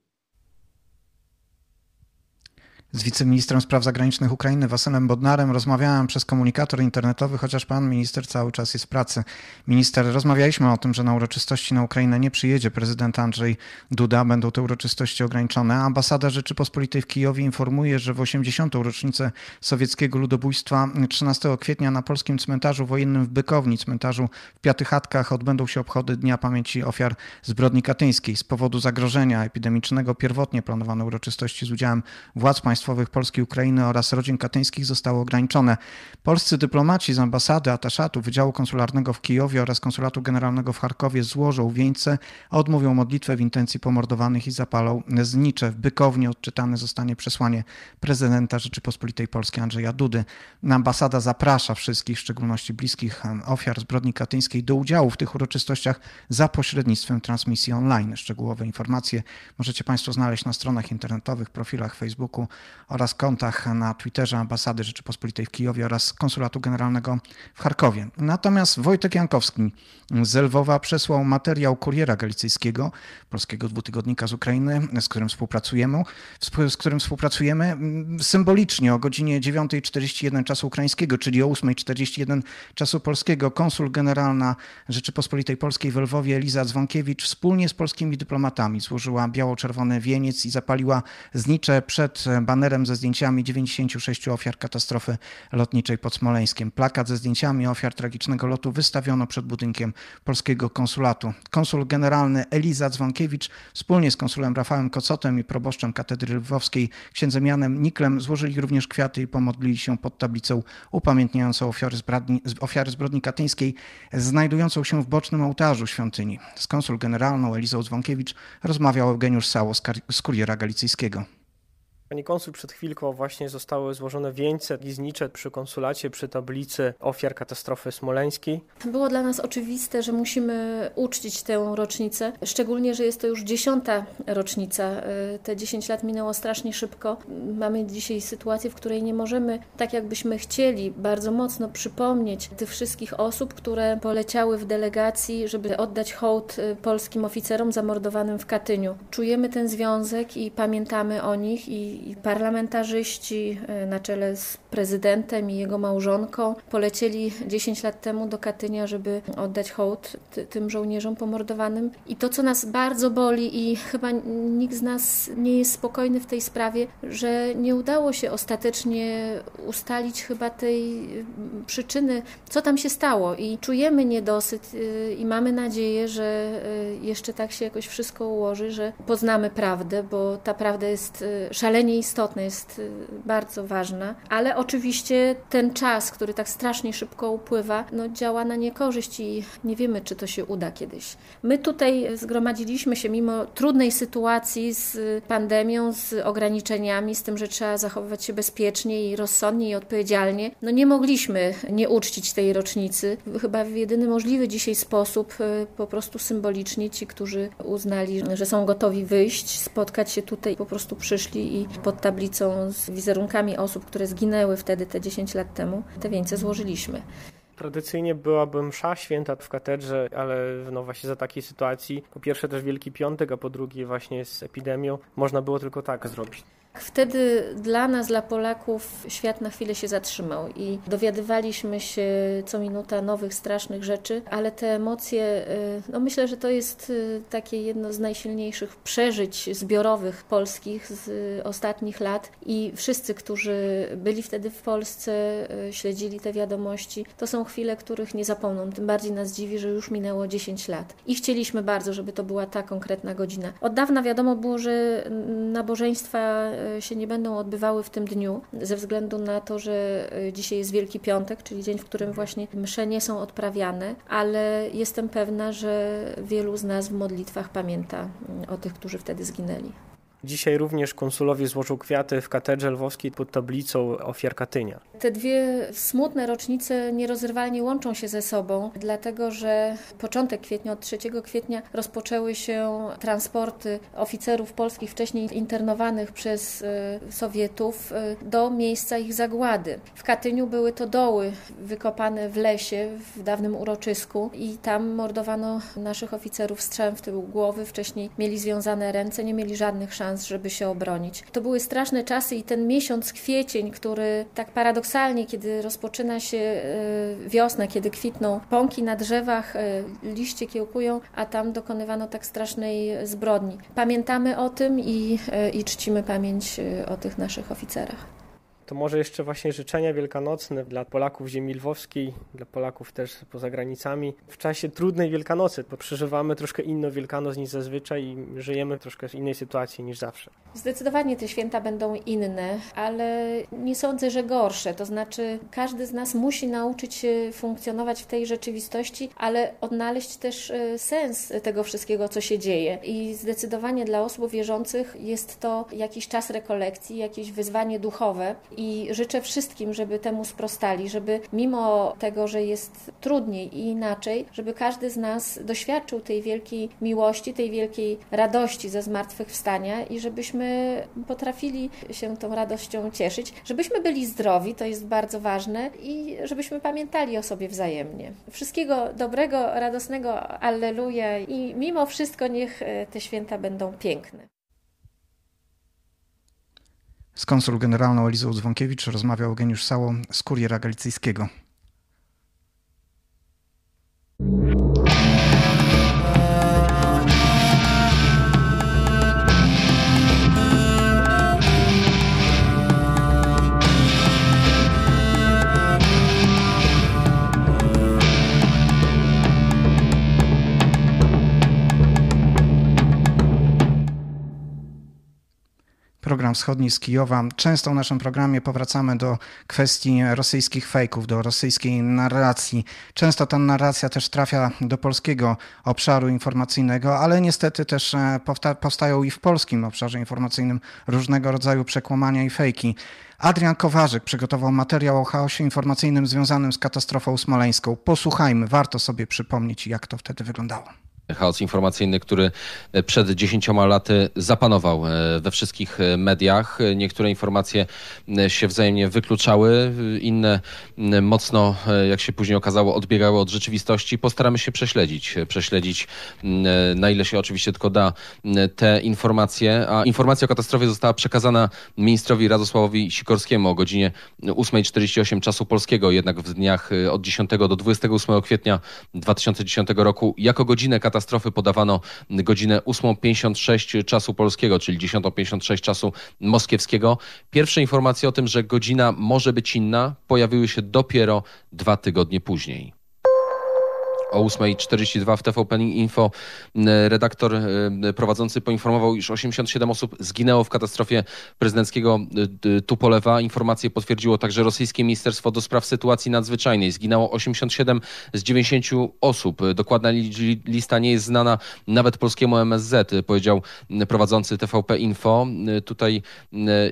Speaker 3: Z wiceministrem spraw zagranicznych Ukrainy Wasynem Bodnarem rozmawiałem przez komunikator internetowy, chociaż pan minister cały czas jest w pracy. Minister, rozmawialiśmy o tym, że na uroczystości na Ukrainę nie przyjedzie prezydent Andrzej Duda, będą te uroczystości ograniczone. Ambasada Rzeczypospolitej w Kijowie informuje, że w 80. rocznicę sowieckiego ludobójstwa 13 kwietnia na polskim cmentarzu wojennym w Bykowni, cmentarzu w Piatychatkach odbędą się obchody Dnia Pamięci Ofiar Zbrodni Katyńskiej. Z powodu zagrożenia epidemicznego pierwotnie planowane uroczystości z udziałem władz państwa państwowych Polski, Ukrainy oraz rodzin katyńskich zostało ograniczone. Polscy dyplomaci z ambasady, ataszatu, Wydziału Konsularnego w Kijowie oraz Konsulatu Generalnego w Charkowie złożą wieńce, odmówią modlitwę w intencji pomordowanych i zapalą znicze. W Bykownie odczytane zostanie przesłanie prezydenta Rzeczypospolitej Polskiej Andrzeja Dudy. Ambasada zaprasza wszystkich, w szczególności bliskich ofiar zbrodni katyńskiej, do udziału w tych uroczystościach za pośrednictwem transmisji online. Szczegółowe informacje możecie Państwo znaleźć na stronach internetowych, profilach Facebooku oraz kontach na Twitterze Ambasady Rzeczypospolitej w Kijowie oraz Konsulatu Generalnego w Charkowie. Natomiast Wojtek Jankowski z Lwowa przesłał materiał Kuriera Galicyjskiego, polskiego dwutygodnika z Ukrainy, z którym współpracujemy, z którym współpracujemy symbolicznie o godzinie 9.41 czasu ukraińskiego, czyli o 8.41 czasu polskiego. Konsul generalna Rzeczypospolitej Polskiej w Lwowie Eliza Dzwonkiewicz wspólnie z polskimi dyplomatami złożyła biało-czerwony wieniec i zapaliła znicze przed banerem ze zdjęciami 96 ofiar katastrofy lotniczej pod Smoleńskiem. Plakat ze zdjęciami ofiar tragicznego lotu wystawiono przed budynkiem polskiego konsulatu. Konsul generalny Eliza Dzwonkiewicz wspólnie z konsulem Rafałem Kocotem i proboszczem katedry lwowskiej księdzem Janem Niklem złożyli również kwiaty i pomodlili się pod tablicą upamiętniającą ofiary zbrodni, ofiary zbrodni katyńskiej, znajdującą się w bocznym ołtarzu świątyni. Z konsul generalną Elizą Dzwonkiewicz rozmawiał Eugeniusz Sało z Kuriera Galicyjskiego.
Speaker 8: Pani konsul, przed chwilką właśnie zostały złożone wieńce giznicze przy konsulacie, przy tablicy ofiar katastrofy smoleńskiej.
Speaker 9: Było dla nas oczywiste, że musimy uczcić tę rocznicę, szczególnie, że jest to już dziesiąta rocznica. Te 10 lat minęło strasznie szybko. Mamy dzisiaj sytuację, w której nie możemy, tak jakbyśmy chcieli, bardzo mocno przypomnieć tych wszystkich osób, które poleciały w delegacji, żeby oddać hołd polskim oficerom zamordowanym w Katyniu. Czujemy ten związek i pamiętamy o nich i i parlamentarzyści e, na czele z prezydentem i jego małżonką polecieli 10 lat temu do Katynia, żeby oddać hołd tym żołnierzom pomordowanym. I to, co nas bardzo boli i chyba nikt z nas nie jest spokojny w tej sprawie, że nie udało się ostatecznie ustalić chyba tej przyczyny, co tam się stało. I czujemy niedosyt e, i mamy nadzieję, że e, jeszcze tak się jakoś wszystko ułoży, że poznamy prawdę, bo ta prawda jest szalenie szalenie istotna, jest y, bardzo ważna, ale oczywiście ten czas, który tak strasznie szybko upływa, no działa na niekorzyść i nie wiemy, czy to się uda kiedyś. My tutaj zgromadziliśmy się mimo trudnej sytuacji z pandemią, z ograniczeniami, z tym, że trzeba zachowywać się bezpiecznie i rozsądnie i odpowiedzialnie. No nie mogliśmy nie uczcić tej rocznicy. Chyba w jedyny możliwy dzisiaj sposób, y, po prostu symbolicznie ci, którzy uznali, że są gotowi wyjść, spotkać się tutaj, po prostu przyszli i pod tablicą z wizerunkami osób, które zginęły wtedy te 10 lat temu, te wieńce złożyliśmy.
Speaker 8: Tradycyjnie byłaby msza święta w katedrze, ale no właśnie za takiej sytuacji, po pierwsze też Wielki Piątek, a po drugie właśnie z epidemią, można było tylko tak zrobić.
Speaker 9: Wtedy dla nas, dla Polaków, świat na chwilę się zatrzymał i dowiadywaliśmy się co minuta nowych, strasznych rzeczy, ale te emocje, y, no myślę, że to jest y, takie jedno z najsilniejszych przeżyć zbiorowych polskich z ostatnich lat i wszyscy, którzy byli wtedy w Polsce, y, śledzili te wiadomości, to są chwile, których nie zapomną. Tym bardziej nas dziwi, że już minęło 10 lat i chcieliśmy bardzo, żeby to była ta konkretna godzina. Od dawna wiadomo było, że nabożeństwa się nie będą odbywały w tym dniu, ze względu na to, że e, dzisiaj jest Wielki Piątek, czyli dzień, w którym właśnie msze nie są odprawiane, ale jestem pewna, że wielu z nas w modlitwach pamięta mm, o tych, którzy wtedy zginęli.
Speaker 8: Dzisiaj również konsulowie złożył kwiaty w katedrze lwowskiej pod tablicą ofiar Katynia.
Speaker 9: Te dwie smutne rocznice nierozerwalnie łączą się ze sobą, dlatego że początek kwietnia, od 3 kwietnia rozpoczęły się transporty oficerów polskich wcześniej internowanych przez e, Sowietów e, do miejsca ich zagłady. W Katyniu były to doły wykopane w lesie, w dawnym uroczysku i tam mordowano naszych oficerów strzałem w tył głowy. Wcześniej mieli związane ręce, nie mieli żadnych szans szans, żeby się obronić. To były straszne czasy i ten miesiąc kwiecień, który tak paradoksalnie, kiedy rozpoczyna się e, wiosna, kiedy kwitną pąki na drzewach, e, liście kiełkują, a tam dokonywano tak strasznej zbrodni. Pamiętamy o tym i, e, i czcimy pamięć o tych naszych oficerach
Speaker 8: to może jeszcze właśnie życzenia wielkanocne dla Polaków ziemi lwowskiej, dla Polaków też poza granicami. W czasie trudnej Wielkanocy, bo przeżywamy troszkę inną Wielkanoc niż zazwyczaj i żyjemy troszkę w innej sytuacji niż zawsze.
Speaker 9: Zdecydowanie te święta będą inne, ale nie sądzę, że gorsze. To znaczy, każdy z nas musi nauczyć się funkcjonować w tej rzeczywistości, ale odnaleźć też e, sens tego wszystkiego, co się dzieje. I zdecydowanie dla osób wierzących jest to jakiś czas rekolekcji, jakieś wyzwanie duchowe. I życzę wszystkim, żeby temu sprostali, żeby mimo tego, że jest trudniej i inaczej, żeby każdy z nas doświadczył tej wielkiej miłości, tej wielkiej radości ze zmartwychwstania i żebyśmy potrafili się tą radością cieszyć, żebyśmy byli zdrowi, to jest bardzo ważne i żebyśmy pamiętali o sobie wzajemnie. Wszystkiego dobrego, radosnego, alleluja i mimo wszystko niech e, te święta będą piękne.
Speaker 3: Z konsul generalną Elizą Dzwonkiewicz rozmawiał Eugeniusz Sało z Kuriera Galicyjskiego. Program wschodni z Kijowa. Często w naszym programie powracamy do kwestii rosyjskich fejków, do rosyjskiej narracji. Często ta narracja też trafia do polskiego obszaru informacyjnego, ale niestety też e, powstają i w polskim obszarze informacyjnym różnego rodzaju przekłamania i fejki. Adrian Kowarzyk przygotował materiał o chaosie informacyjnym związanym z katastrofą smoleńską. Posłuchajmy, warto sobie przypomnieć, jak to wtedy wyglądało
Speaker 10: chaos informacyjny, który przed dziesięcioma laty zapanował e, we wszystkich e, mediach. Niektóre informacje e, się wzajemnie wykluczały, inne mocno, jak się później okazało, odbiegały od rzeczywistości. Postaramy się prześledzić, prześledzić na ile się oczywiście tylko da te informacje. A informacja o katastrofie została przekazana ministrowi Radosławowi Sikorskiemu o godzinie 8.48 czasu polskiego, jednak w dniach od 10 do 28 kwietnia 2010 roku jako godzinę katastrofy katastrofy podawano godzinę 8.56 czasu polskiego, czyli 10.56 czasu moskiewskiego. Pierwsze informacje o tym, że godzina może być inna, pojawiły się dopiero dwa tygodnie później o 8.42 w TVP Info redaktor prowadzący poinformował, iż 87 osób zginęło w katastrofie prezydenckiego Tupolewa. Informację potwierdziło także rosyjskie Ministerstwo do Spraw Sytuacji Nadzwyczajnej. Zginęło 87 z 90 osób. Dokładna lista nie jest znana nawet polskiemu MSZ, powiedział prowadzący TVP Info. Tutaj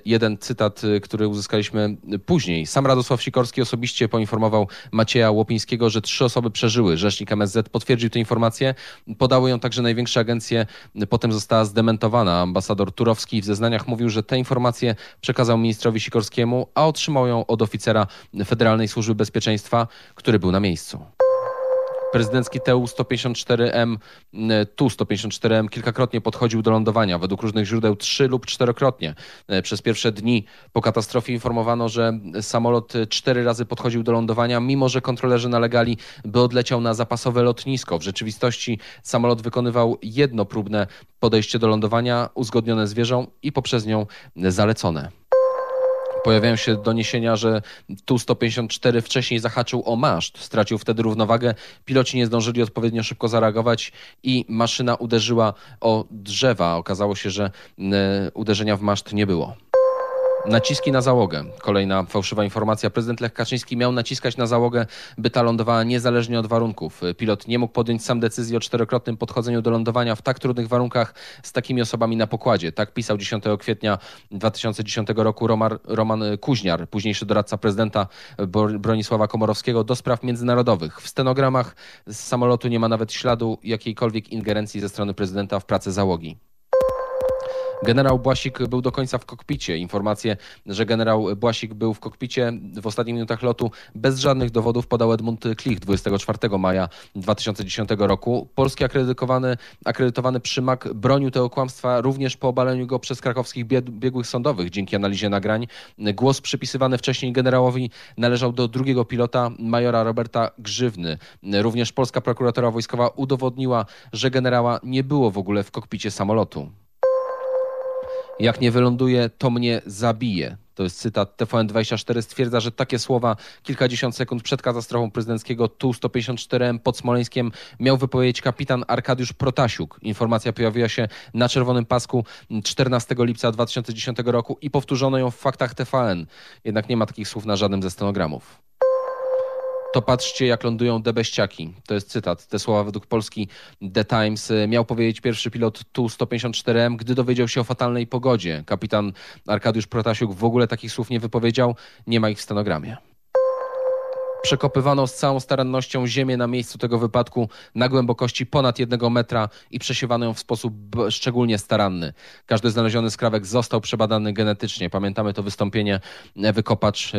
Speaker 10: jeden cytat, który uzyskaliśmy później. Sam Radosław Sikorski osobiście poinformował Macieja Łopińskiego, że trzy osoby przeżyły. Rzecznik rzecznik MSZ potwierdził tę informację. Podały ją także największe agencje. Potem została zdementowana. Ambasador Turowski w zeznaniach mówił, że te informacje przekazał ministrowi Sikorskiemu, a otrzymał ją od oficera Federalnej Służby Bezpieczeństwa, który był na miejscu. Prezydencki TU-154M, Tu-154M kilkakrotnie podchodził do lądowania. Według różnych źródeł trzy lub czterokrotnie. E, przez pierwsze dni po katastrofie informowano, że samolot cztery razy podchodził do lądowania, mimo że kontrolerzy nalegali, by odleciał na zapasowe lotnisko. W rzeczywistości samolot wykonywał jedno próbne podejście do lądowania, uzgodnione z wieżą i poprzez nią zalecone. Pojawiają się doniesienia, że Tu-154 wcześniej zahaczył o maszt. Stracił wtedy równowagę. Piloci nie zdążyli odpowiednio szybko zareagować i maszyna uderzyła o drzewa. Okazało się, że uderzenia w maszt nie było. Naciski na załogę. Kolejna fałszywa informacja. Prezydent Lech Kaczyński miał naciskać na załogę, by ta lądowała niezależnie od warunków. Pilot nie mógł podjąć sam decyzji o czterokrotnym podchodzeniu do lądowania w tak trudnych warunkach z takimi osobami na pokładzie. Tak pisał 10 kwietnia 2010 roku Roman, Roman Kuźniar, późniejszy doradca prezydenta Bronisława Komorowskiego do spraw międzynarodowych. W stenogramach z samolotu nie ma nawet śladu jakiejkolwiek ingerencji ze strony prezydenta w pracę załogi. Generał Błasik był do końca w kokpicie. Informacje, że generał Błasik był w kokpicie w ostatnich minutach lotu bez żadnych dowodów podał Edmund Klich 24 maja 2010 roku. Polski akredytowany, akredytowany przymak bronił tego kłamstwa również po obaleniu go przez krakowskich biegłych sądowych dzięki analizie nagrań. Głos przypisywany wcześniej generałowi należał do drugiego pilota, majora Roberta Grzywny. Również polska prokuratura wojskowa udowodniła, że generała nie było w ogóle w kokpicie samolotu. Jak nie wyląduje, to mnie zabije. To jest cytat. TVN24 stwierdza, że takie słowa kilkadziesiąt sekund przed katastrofą prezydenckiego Tu-154M pod Smoleńskiem miał wypowiedzieć kapitan Arkadiusz Protasiuk. Informacja pojawiła się na czerwonym pasku 14 lipca 2010 roku i powtórzono ją w faktach TVN. Jednak nie ma takich słów na żadnym ze stenogramów to patrzcie, jak lądują debeściaki. To jest cytat. Te słowa według Polski The Times e, miał powiedzieć pierwszy pilot Tu-154M, gdy dowiedział się o fatalnej pogodzie. Kapitan Arkadiusz Protasiuk w ogóle takich słów nie wypowiedział. Nie ma ich w stenogramie. Przekopywano z całą starannością ziemię na miejscu tego wypadku na głębokości ponad jednego metra i przesiewano ją w sposób szczególnie staranny. Każdy znaleziony skrawek został przebadany genetycznie. Pamiętamy to wystąpienie Ewy Kopacz,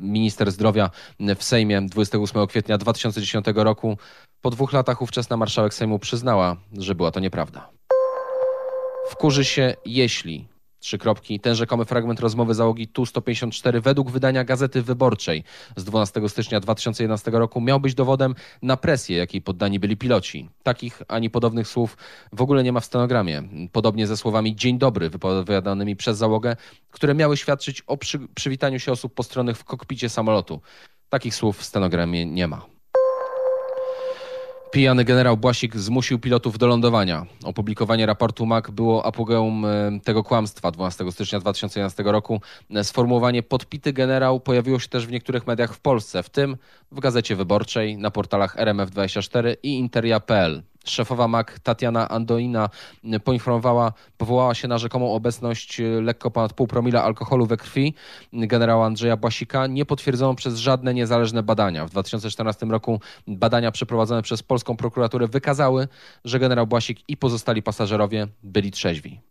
Speaker 10: minister zdrowia w Sejmie 28 kwietnia 2010 roku. Po dwóch latach ówczesna marszałek Sejmu przyznała, że była to nieprawda. Wkurzy się, jeśli Trzy kropki. Ten rzekomy fragment rozmowy załogi Tu-154 według wydania Gazety Wyborczej z 12 stycznia 2011 roku miał być dowodem na presję, jakiej poddani byli piloci. Takich ani podobnych słów w ogóle nie ma w stenogramie. Podobnie ze słowami dzień dobry wypowiadanymi przez załogę, które miały świadczyć o przy, przywitaniu się osób postronnych w kokpicie samolotu. Takich słów w stenogramie nie ma. Pijany generał Błasik zmusił pilotów do lądowania. Opublikowanie raportu MAC było apogeum e, tego kłamstwa 12 stycznia 2011 roku. Sformułowanie podpity generał pojawiło się też w niektórych mediach w Polsce, w tym w Gazecie Wyborczej, na portalach RMF24 i Interia.pl. Szefowa MAK Tatiana Andoina poinformowała, powołała się na rzekomą obecność e, lekko ponad pół promila alkoholu we krwi generała Andrzeja Błasika. Nie potwierdzono przez żadne niezależne badania. W 2014 roku badania przeprowadzone przez polską prokuraturę wykazały, że generał Błasik i pozostali pasażerowie byli trzeźwi.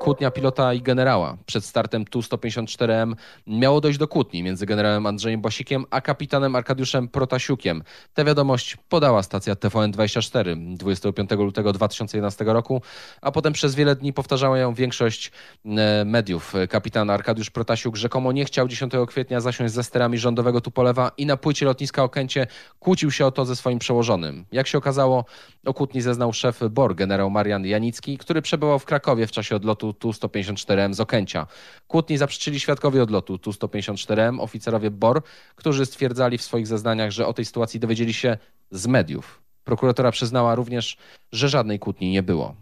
Speaker 10: Kłótnia pilota i generała. Przed startem Tu-154M miało dojść do kłótni między generałem Andrzejem Błasikiem a kapitanem Arkadiuszem Protasiukiem. Tę wiadomość podała stacja TVN24 25 lutego 2011 roku, a potem przez wiele dni powtarzała ją większość e, mediów. Kapitan Arkadiusz Protasiuk rzekomo nie chciał 10 kwietnia zasiąść ze sterami rządowego Tupolewa i na płycie lotniska Okęcie kłócił się o to ze swoim przełożonym. Jak się okazało, o kłótni zeznał szef BOR, generał Marian Janicki, który przebywał w Krakowie w czasie odlotu Tu-154M z Okęcia. Kłótni zaprzeczyli świadkowie odlotu Tu-154M, oficerowie BOR, którzy stwierdzali w swoich zeznaniach, że o tej sytuacji dowiedzieli się z mediów. Prokuratora przyznała również, że żadnej kłótni nie było.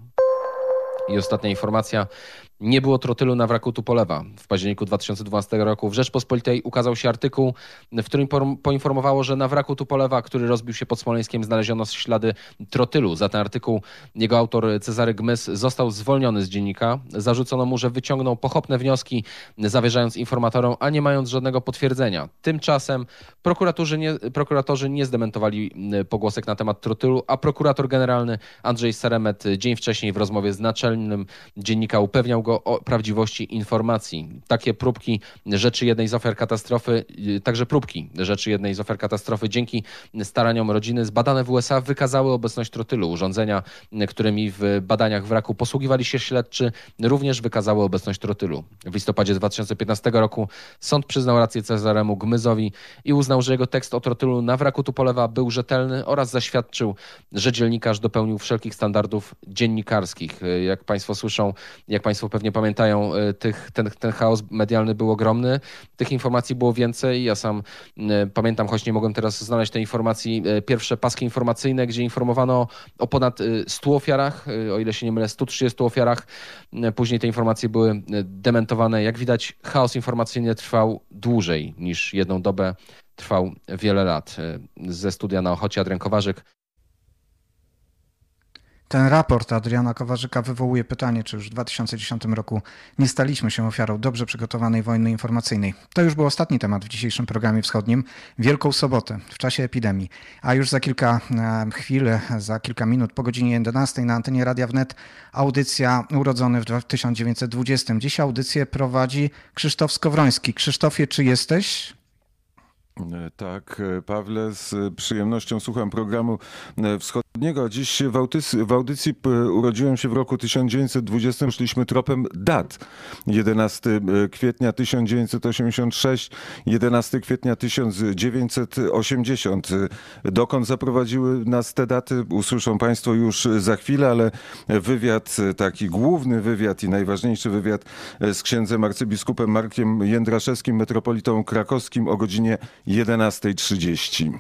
Speaker 10: I ostatnia informacja. Nie było trotylu na wraku Tupolewa. W październiku 2012 roku w Rzeczpospolitej ukazał się artykuł, w którym poinformowało, że na wraku Tupolewa, który rozbił się pod Smoleńskiem, znaleziono ślady trotylu. Za ten artykuł jego autor Cezary Gmys został zwolniony z dziennika. Zarzucono mu, że wyciągnął pochopne wnioski, zawierzając informatorom, a nie mając żadnego potwierdzenia. Tymczasem prokuratorzy nie, prokuratorzy nie zdementowali pogłosek na temat trotylu, a prokurator generalny Andrzej Saremet dzień wcześniej w rozmowie z naczelnym dziennika upewniał go o prawdziwości informacji. Takie próbki rzeczy jednej z ofiar katastrofy, y, także próbki rzeczy jednej z ofiar katastrofy dzięki staraniom rodziny zbadane w USA wykazały obecność trotylu. Urządzenia, którymi w badaniach wraku posługiwali się śledczy, również wykazały obecność trotylu. W listopadzie 2015 roku sąd przyznał rację Cezaremu Gmyzowi i uznał, że jego tekst o trotylu na wraku Tupolewa był rzetelny oraz zaświadczył, że dziennikarz dopełnił wszelkich standardów dziennikarskich. Jak Państwo słyszą, jak Państwo pewnie pamiętają, e, tych, ten, ten chaos medialny był ogromny. Tych informacji było więcej. Ja sam e, pamiętam, choć nie mogłem teraz znaleźć tej informacji, e, pierwsze paski informacyjne, gdzie informowano o ponad 100 ofiarach, o ile się nie mylę, 130 ofiarach. Później te informacje były dementowane. Jak widać, chaos informacyjny trwał dłużej niż jedną dobę. Trwał wiele lat. Ze studia na Ochocie Adrian Kowarzyk.
Speaker 3: Ten raport Adriana Kowarzyka wywołuje pytanie, czy już w 2010 roku nie staliśmy się ofiarą dobrze przygotowanej wojny informacyjnej. To już był ostatni temat w dzisiejszym programie wschodnim. Wielką sobotę, w czasie epidemii. A już za kilka chwil, za kilka minut, po godzinie 11 na antenie Radia Wnet audycja Urodzony w 1920. Dziś audycję prowadzi Krzysztof Skowroński. Krzysztofie, czy jesteś?
Speaker 11: Tak, Pawle, z przyjemnością słucham programu wschodniego. Dziś w audycji, w audycji urodziłem się w roku 1920, szliśmy tropem dat. 11 kwietnia 1986, 11 kwietnia 1980. Dokąd zaprowadziły nas te daty, usłyszą Państwo już za chwilę, ale wywiad, taki główny wywiad i najważniejszy wywiad z księdzem arcybiskupem Markiem Jędraszewskim, metropolitą krakowskim o godzinie 11.30.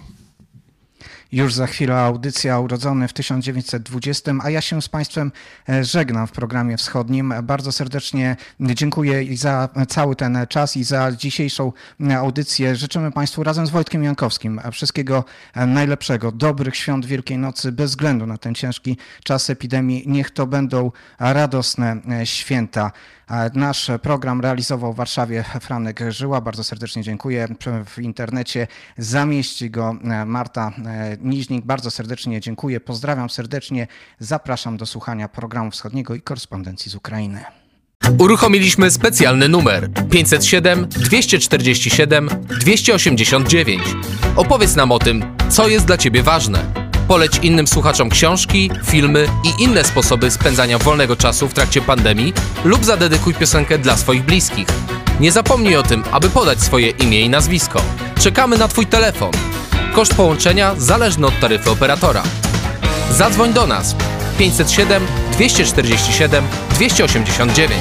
Speaker 3: Już za chwilę audycja urodzony w 1920, a ja się z Państwem e, żegnam w programie wschodnim. Bardzo serdecznie dziękuję za cały ten czas i za dzisiejszą audycję. Życzymy Państwu razem z Wojtkiem Jankowskim wszystkiego najlepszego, dobrych świąt Wielkiej Nocy, bez względu na ten ciężki czas epidemii. Niech to będą radosne e, święta. Nasz program realizował w Warszawie Franek Żyła. Bardzo serdecznie dziękuję. W internecie zamieści go e, Marta e, Niźnik. Bardzo serdecznie dziękuję. Pozdrawiam serdecznie. Zapraszam do słuchania programu wschodniego i korespondencji z Ukrainy.
Speaker 10: Uruchomiliśmy specjalny numer 507 247 289. Opowiedz nam o tym, co jest dla Ciebie ważne. Poleć innym słuchaczom książki, filmy i inne sposoby spędzania wolnego czasu w trakcie pandemii lub zadedykuj piosenkę dla swoich bliskich. Nie zapomnij o tym, aby podać swoje imię i nazwisko. Czekamy na Twój telefon. Koszt połączenia zależny od taryfy operatora. Zadzwoń do nas 507 247 289.